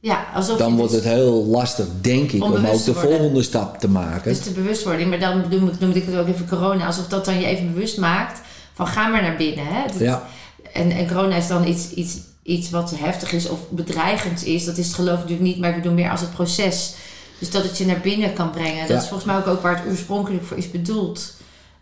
ja alsof dan wordt dus, het heel lastig, denk ik, Om om ook de volgende stap te maken. dus de bewustwording, maar dan noem ik, noemde ik het ook even corona, alsof dat dan je even bewust maakt van ga maar naar binnen. Hè? Dat- Ja, En, en corona is dan iets, iets, iets wat heftig is of bedreigend is. Dat is het geloof ik natuurlijk niet, maar ik bedoel meer als het proces. Dus dat het je naar binnen kan brengen. Dat Ja. is volgens mij ook, ook waar het oorspronkelijk voor is bedoeld.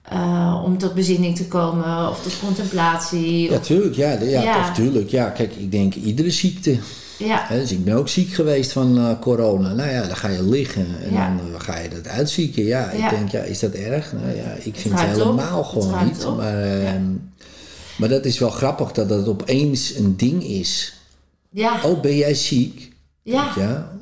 Eh, om tot bezinning te komen of tot contemplatie. ja, of- tuurlijk. Ja, ja, Ja. Of tuurlijk. Ja, kijk, ik denk iedere ziekte Ja. Hè, dus ik ben ook ziek geweest van eh, corona. Nou ja, dan ga je liggen en Ja. dan eh, ga je dat uitzieken. Ja, ik Ja. denk, ja, is dat erg? Nou ja, ik vind het op. helemaal Het gewoon niet. op. Maar, ehm, Ja. Maar dat is wel grappig dat dat opeens een ding is. Ja. Oh, ben jij ziek? Ja. Ja,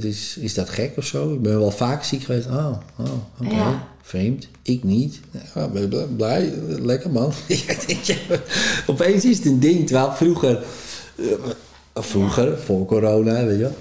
is, is dat gek of zo? Ik ben wel vaak ziek geweest. Oh, oh oké. Ja. Vreemd. Ik niet. Ja, ben blij- blij? Lekker man. Opeens is het een ding. Terwijl vroeger, eh, vroeger, voor corona, weet je wel.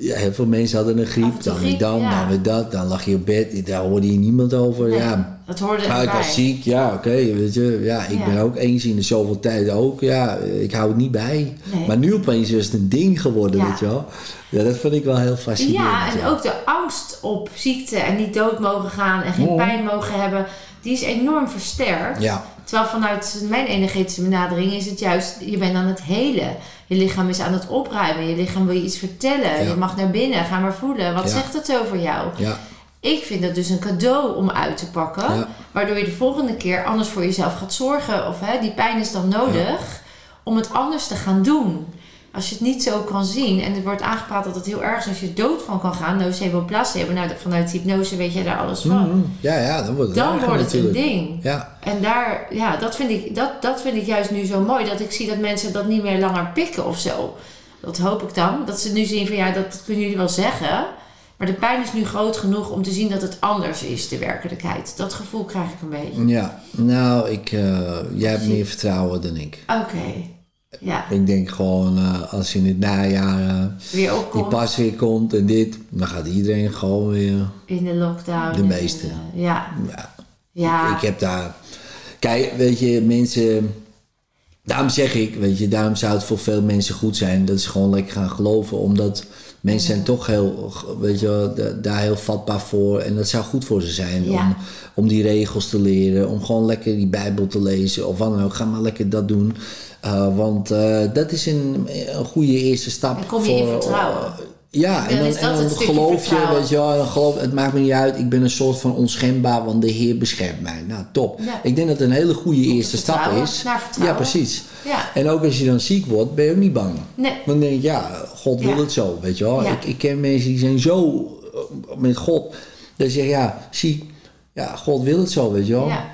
Ja, heel veel mensen hadden een griep, dan weer dan, ja. dan weer dat. Dan lag je op bed, daar hoorde je niemand over. Nee, Ja, dat hoorde nou, ik was ziek, ja, oké, weet je. Ja, ik Ja. ben ook eens in de zoveel tijd ook. Ja, ik hou het niet bij. Nee. Maar nu opeens is het een ding geworden, Ja. weet je wel. Ja, dat vind ik wel heel fascinerend. Ja, en ook de angst op ziekte en niet dood mogen gaan en geen Oh. pijn mogen hebben, die is enorm versterkt. Ja, Terwijl vanuit mijn energetische benadering is het juist, je bent aan het helen. Je lichaam is aan het opruimen. Je lichaam wil je iets vertellen. Ja. Je mag naar binnen, ga maar voelen. Wat Ja. zegt het over jou? ja, Ik vind dat dus een cadeau om uit te pakken. Waardoor je de volgende keer anders voor jezelf gaat zorgen. Of hè, die pijn is dan nodig om het anders te gaan doen. Als je het niet zo kan zien. En er wordt aangepraat dat het heel erg is als je dood van kan gaan. Nocebo placebo. Nou, vanuit hypnose weet jij daar alles van. Mhm. ja, ja, dan wordt het Dan wordt het een ding. Ja, En daar, ja, dat vind, ik, dat, dat vind ik juist nu zo mooi. Dat ik zie dat mensen dat niet meer langer pikken of zo. Dat hoop ik dan. Dat ze nu zien van ja, dat kunnen jullie wel zeggen. Maar de pijn is nu groot genoeg om te zien dat het anders is, de werkelijkheid. Dat gevoel krijg ik een beetje. ja. Nou, ik, eh, jij hebt meer vertrouwen dan ik. Oké. Ja, Ik denk gewoon, eh, als in het najaar eh, weer die pas weer komt en dit, dan gaat iedereen gewoon weer... in de lockdown. De meeste. eh, ja, Ja, ja. Ik heb daar. Kijk, weet je, mensen. Daarom zeg ik, weet je, daarom zou het voor veel mensen goed zijn dat ze gewoon lekker gaan geloven. Omdat mensen zijn toch heel, weet je, daar heel vatbaar voor. En dat zou goed voor ze zijn Ja. om, om die regels te leren. Om gewoon lekker die Bijbel te lezen of wat dan ook. Ga maar lekker dat doen. Uh, want uh, dat is een, een goede eerste stap. En kom je voor, in vertrouwen. Uh, ja, en dan, en geloof je, weet je wel, dan geloof, het maakt me niet uit, ik ben een soort van onschendbaar, want de Heer beschermt mij. Nou, top. Ja. Ik denk dat het een hele goede eerste stap is. naar vertrouwen. Ja, precies. Ja. En ook als je dan ziek wordt, ben je ook niet bang. Nee. Dan denk ik, ja, God wil Ja. het zo, weet je wel. Ik, ik ken mensen die zijn zo eh, met God, dat ze zeggen, ja, ziek, ja, God wil het zo, weet je wel. Ja.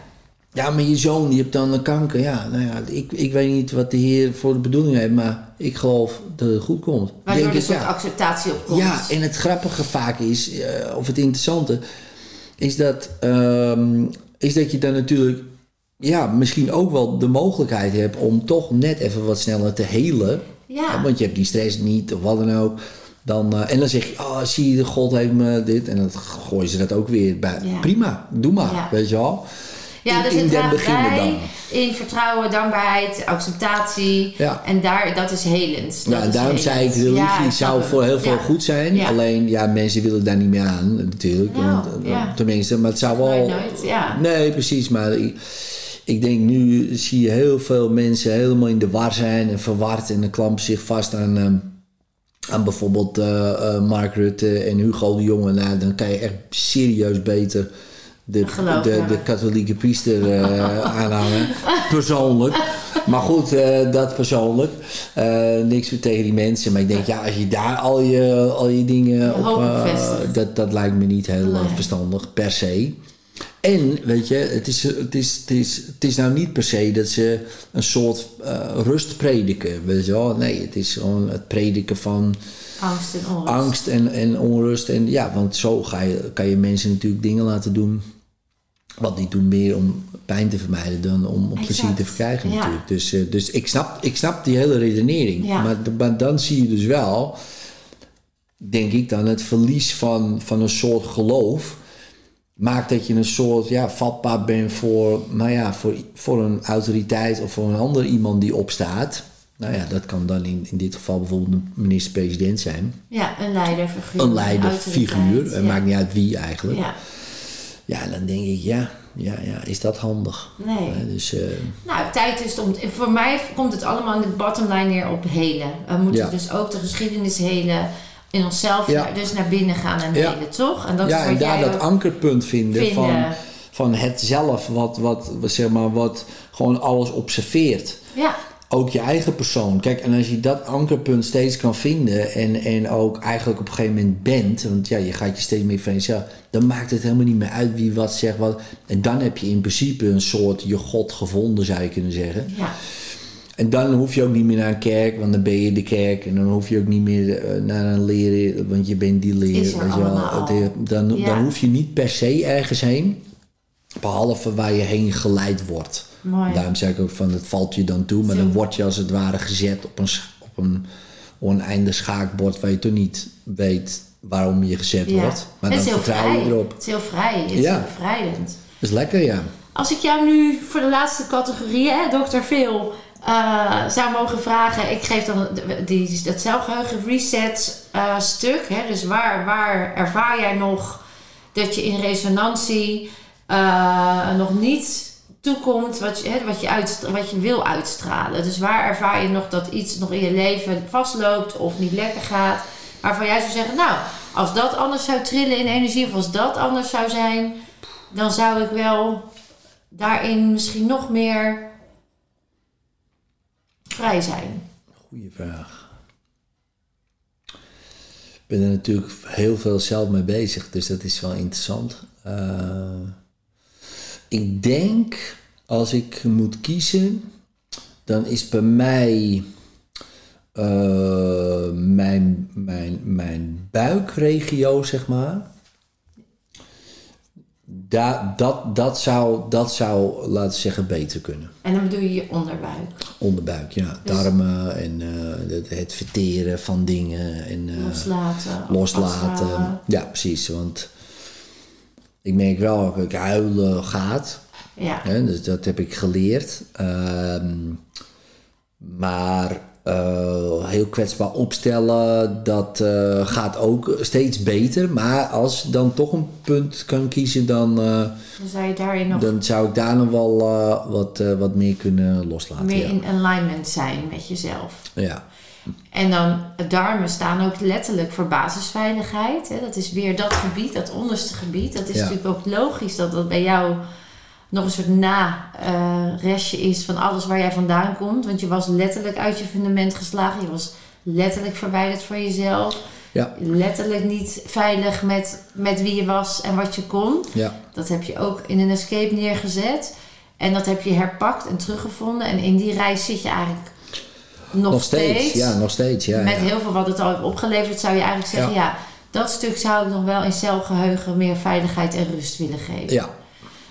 Ja, maar je zoon die heeft dan een kanker. Ja, nou ja, ik, ik weet niet wat de Heer voor de bedoeling heeft, maar ik geloof dat het goed komt. Waardoor Denk er een soort ja. acceptatie op komt. Ja, en het grappige vaak is, eh, of het interessante, is dat, ehm, is dat je dan natuurlijk ja, misschien ook wel de mogelijkheid hebt om toch net even wat sneller te helen. Ja. Want je hebt die stress niet of wat dan ook. Dan, eh, en dan zeg je, oh zie je, God heeft me dit. En dan gooien ze dat ook weer bij. Ja. Prima, doe maar, weet je wel. Ja, In- dus in den beginnen in vertrouwen, dankbaarheid, acceptatie. Ja. En daar, dat is helend. Dat Ja, en daarom zei ik, religie Ja, zou voor heel veel goed zijn. Alleen, ja, mensen willen daar niet meer aan, natuurlijk. Want, eh. Tenminste, maar het zou wel... Nooit. Nee, precies. Maar ik, ik denk nu zie je heel veel mensen helemaal in de war zijn en verward. En dan klampen zich vast aan, ehm, aan bijvoorbeeld Mark Rutte en Hugo de Jonge. Nou, dan kan je echt serieus beter de, de, de katholieke priester eh, aanhangen. Persoonlijk. Maar goed, eh, dat persoonlijk. Eh, niks meer tegen die mensen. Maar ik denk, ja, als je daar al je, al je dingen op... dat, dat lijkt me niet heel Nee. verstandig, per se. En, weet je, het is, het, is, het, is, het is nou niet per se dat ze een soort rust prediken, weet je wel. Nee, het is gewoon het prediken van Angst en onrust. angst en, en onrust. En ja, want zo ga je, kan je mensen natuurlijk dingen laten doen... wat die doen meer om pijn te vermijden dan om, om plezier te verkrijgen Ja. natuurlijk. Dus, eh, dus ik, snap, ik snap die hele redenering. Ja. Maar, maar dan zie je dus wel, denk ik dan, het verlies van, van een soort geloof maakt dat je een soort ja, vatbaar bent voor, nou ja, voor, voor een autoriteit of voor een ander iemand die opstaat. Nou ja, dat kan dan in, in dit geval bijvoorbeeld een minister-president zijn. Ja, een leiderfiguur. Een leiderfiguur. Het ja. maakt niet uit wie eigenlijk. Ja, Ja, dan denk ik, ja, ja, ja is dat handig? nee. Hè, Dus, eh, Nou, tijd is om. Voor mij komt het allemaal in de bottom line neer op helen. We moeten Ja. dus ook de geschiedenis helen. In onszelf, Ja. dus naar binnen gaan en helen, toch? En dat ja, is en daar dat ankerpunt vinden, vinden. Van, van het zelf, wat, wat, wat, zeg maar, wat gewoon alles observeert. Ja, ook je eigen persoon. Kijk, en als je dat ankerpunt steeds kan vinden en, en ook eigenlijk op een gegeven moment bent, want ja, je gaat je steeds meer van jezelf, dan maakt het helemaal niet meer uit wie wat zegt wat. En dan heb je in principe een soort je God gevonden, zou je kunnen zeggen. Ja. En dan hoef je ook niet meer naar een kerk, want dan ben je de kerk. En dan hoef je ook niet meer eh, naar een leraar, want je bent die er. Het- Dan, Ja. dan hoef je niet per se ergens heen, behalve waar je heen geleid wordt. Mooi. Daarom zeg ik ook van, het valt je dan toe, maar Zo. dan word je als het ware gezet op een, op een oneindig schaakbord waar je toch niet weet waarom je gezet Ja. wordt. Maar het dan vertrouw je erop. Het is heel vrij. Het is Ja. heel bevrijdend. Is lekker, ja. Als ik jou nu voor de laatste categorie, hè, Dr. Phil, eh, zou mogen vragen. Ik geef dan de- die, dat zelfgeheugen reset eh, stuk. Hè, dus waar, waar ervaar jij nog dat je in resonantie eh, nog niet toekomt wat je, hè, wat, je wat je wil uitstralen? Dus waar ervaar je nog dat iets nog in je leven vastloopt of niet lekker gaat? Waarvan jij zou zeggen, nou, als dat anders zou trillen in energie of als dat anders zou zijn, dan zou ik wel daarin misschien nog meer vrij zijn. Goeie vraag. Ik ben er natuurlijk heel veel zelf mee bezig, dus dat is wel interessant. Eh, ik denk, als ik moet kiezen, dan is bij mij eh, mijn, mijn, mijn buikregio, zeg maar. Da, dat, dat, zou, dat zou, laten we zeggen, beter kunnen. En dan bedoel je je onderbuik. Onderbuik, ja. Dus- Darmen en eh, het, verteren van dingen en eh, Loslaten. loslaten. Ja, precies. Want ik merk wel dat ik huilen gaat. Ja. Hè, dus dat heb ik geleerd. Ehm, maar eh, heel kwetsbaar opstellen, dat eh, gaat ook steeds beter. Maar als ik dan toch een punt kan kiezen, dan, eh, Dan zou je daarin nog dan zou ik daar nog wel wat, wat meer kunnen loslaten. meer ja. in alignment zijn met jezelf. ja. En dan darmen staan ook letterlijk voor basisveiligheid. Hè? Dat is weer dat gebied, dat onderste gebied. Dat is Ja. natuurlijk ook logisch dat dat bij jou nog een soort na-restje is van alles waar jij vandaan komt. Want je was letterlijk uit je fundament geslagen. Je was letterlijk verwijderd van jezelf. Ja. Letterlijk niet veilig met, met wie je was en wat je kon. Ja. Dat heb je ook in een escape neergezet. En dat heb je herpakt en teruggevonden. En in die reis zit je eigenlijk nog, Nog steeds, ja, nog steeds. Ja, met ja. heel veel wat het al heeft opgeleverd, zou je eigenlijk zeggen: ja. Ja. dat stuk zou ik nog wel in celgeheugen meer veiligheid en rust willen geven. ja,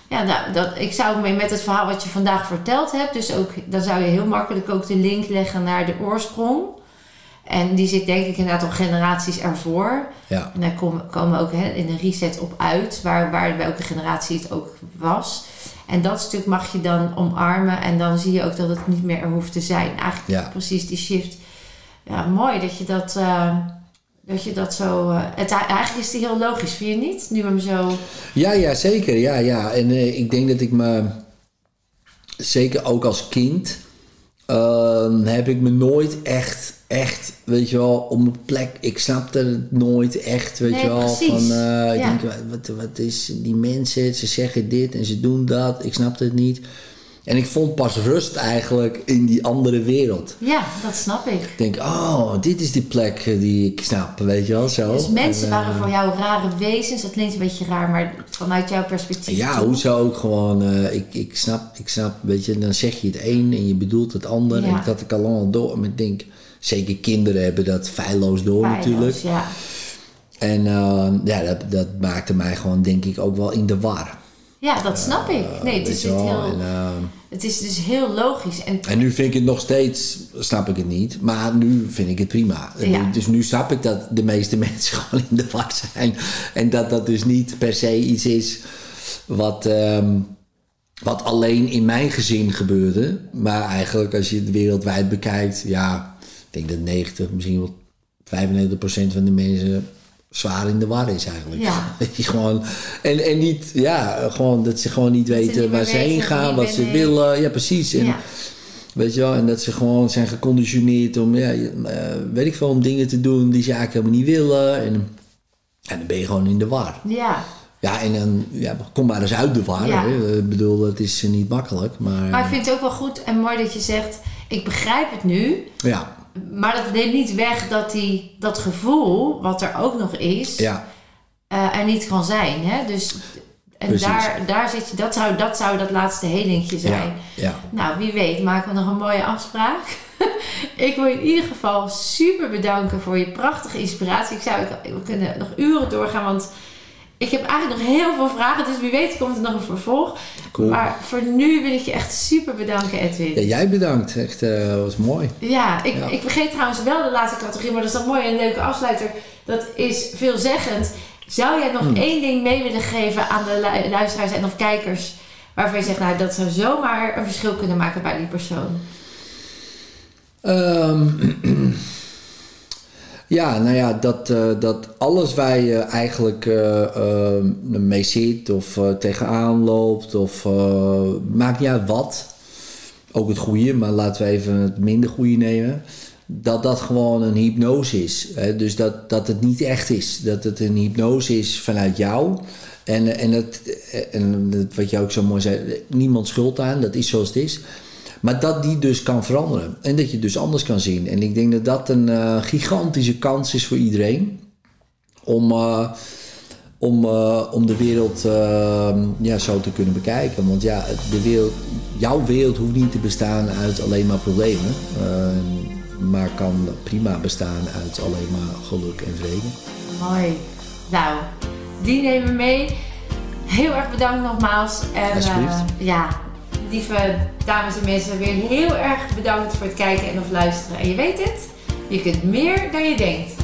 Ja, nou, dat, ik zou me met het verhaal wat je vandaag verteld hebt, dus ook, dan zou je heel makkelijk ook de link leggen naar de oorsprong. En die zit denk ik inderdaad al generaties ervoor. ja, En daar komen, we ook hè, in een reset op uit, waar, waar bij elke generatie het ook was. En dat stuk mag je dan omarmen en dan zie je ook dat het niet meer er hoeft te zijn. Eigenlijk Ja. precies die shift. Ja, mooi dat je dat, eh, dat, je dat zo... eh, het, eigenlijk is die heel logisch, vind je niet? Nu hem zo... ja, ja, zeker. Ja, ja. En eh, ik denk dat ik me, zeker ook als kind, ehm, heb ik me nooit echt, echt, weet je wel, op mijn plek. Ik snapte het nooit echt, weet Nee, je wel. precies. Van, eh, ik denk, wat, wat is die mensen, ze zeggen dit en ze doen dat. Ik snapte het niet. En ik vond pas rust eigenlijk in die andere wereld. Ja, dat snap ik. Ik denk, oh, dit is die plek eh, die ik snap, weet je wel, zo. Dus mensen En, waren eh, voor jou rare wezens. Dat klinkt een beetje raar, maar vanuit jouw perspectief. Ja, toe. hoezo ook gewoon, eh, ik, ik, snap, ik snap, weet je, dan zeg je het een en je bedoelt het ander. Ja. En dat had ik allemaal door. Maar ik denk, zeker kinderen hebben dat feilloos door Feilloos, natuurlijk. Ja. En ja, dat, dat maakte mij gewoon, denk ik, ook wel in de war. Ja, dat snap ik. Nee, het is, wel. heel, En, eh, het is dus heel logisch. En en nu vind ik het nog steeds, snap ik het niet. Maar nu vind ik het prima. Ja. Dus nu snap ik dat de meeste mensen gewoon in de war zijn. En dat dat dus niet per se iets is wat... ehm, wat alleen in mijn gezin gebeurde. Maar eigenlijk als je het wereldwijd bekijkt, ja, ik denk dat 90, misschien wel 95% van de mensen zwaar in de war is eigenlijk. Ja. Dat je gewoon, en, en niet, ja, gewoon dat ze gewoon niet weten niet waar ze heen gaan, wat ze willen. Ja, precies. En, ja. Weet je wel, en dat ze gewoon zijn geconditioneerd om, ja, eh, weet ik veel, om dingen te doen die ze eigenlijk helemaal niet willen. En, en dan ben je gewoon in de war. ja. Ja, en dan ja, kom maar eens uit de war. Ja. Ik bedoel, het is niet makkelijk. Maar, Maar ik vind het ook wel goed en mooi dat je zegt... ik begrijp het nu. Ja, Maar dat neemt niet weg dat die, dat gevoel, wat er ook nog is, ja, eh, er niet kan zijn. Hè? Dus, en Precies. daar, daar zit je, dat zou, dat zou dat laatste helingje zijn. ja, ja. Nou, wie weet maken we nog een mooie afspraak. ik wil je in ieder geval super bedanken voor je prachtige inspiratie. Ik zou, ik- we kunnen nog uren doorgaan, want ik heb eigenlijk nog heel veel vragen. Dus wie weet komt er nog een vervolg. Cool. Maar voor nu wil ik je echt super bedanken, Edwin. Ja, jij bedankt. Echt, eh was mooi. Ja, ik, Ja. ik vergeet trouwens wel de laatste categorie, maar dat is dan mooi en een leuke afsluiter. Dat is veelzeggend. Zou jij nog Hmm. één ding mee willen geven aan de lu- luisteraars en of kijkers waarvan je zegt, nou dat zou zomaar een verschil kunnen maken bij die persoon? Ehm, ja, nou ja, dat, eh, dat alles waar je eigenlijk eh, mee zit of tegenaan loopt of maakt niet uit wat. Ook het goede, maar laten we even het minder goede nemen. Dat dat gewoon een hypnose is. Hè? Dus dat, dat het niet echt is. Dat het een hypnose is vanuit jou. En, en, het, en wat jij ook zo mooi zei, niemand schuld aan, dat is zoals het is. Maar dat die dus kan veranderen. En dat je het dus anders kan zien. En ik denk dat dat een eh, gigantische kans is voor iedereen. Om, eh, om, eh, om de wereld ja, zo te kunnen bekijken. Want ja, de wereld, jouw wereld hoeft niet te bestaan uit alleen maar problemen. maar kan prima bestaan uit alleen maar geluk en vrede. Mooi. Nou, die nemen we mee. Heel erg bedankt nogmaals. En ja, lieve dames en mensen, weer heel erg bedankt voor het kijken en of luisteren. En je weet het, je kunt meer dan je denkt.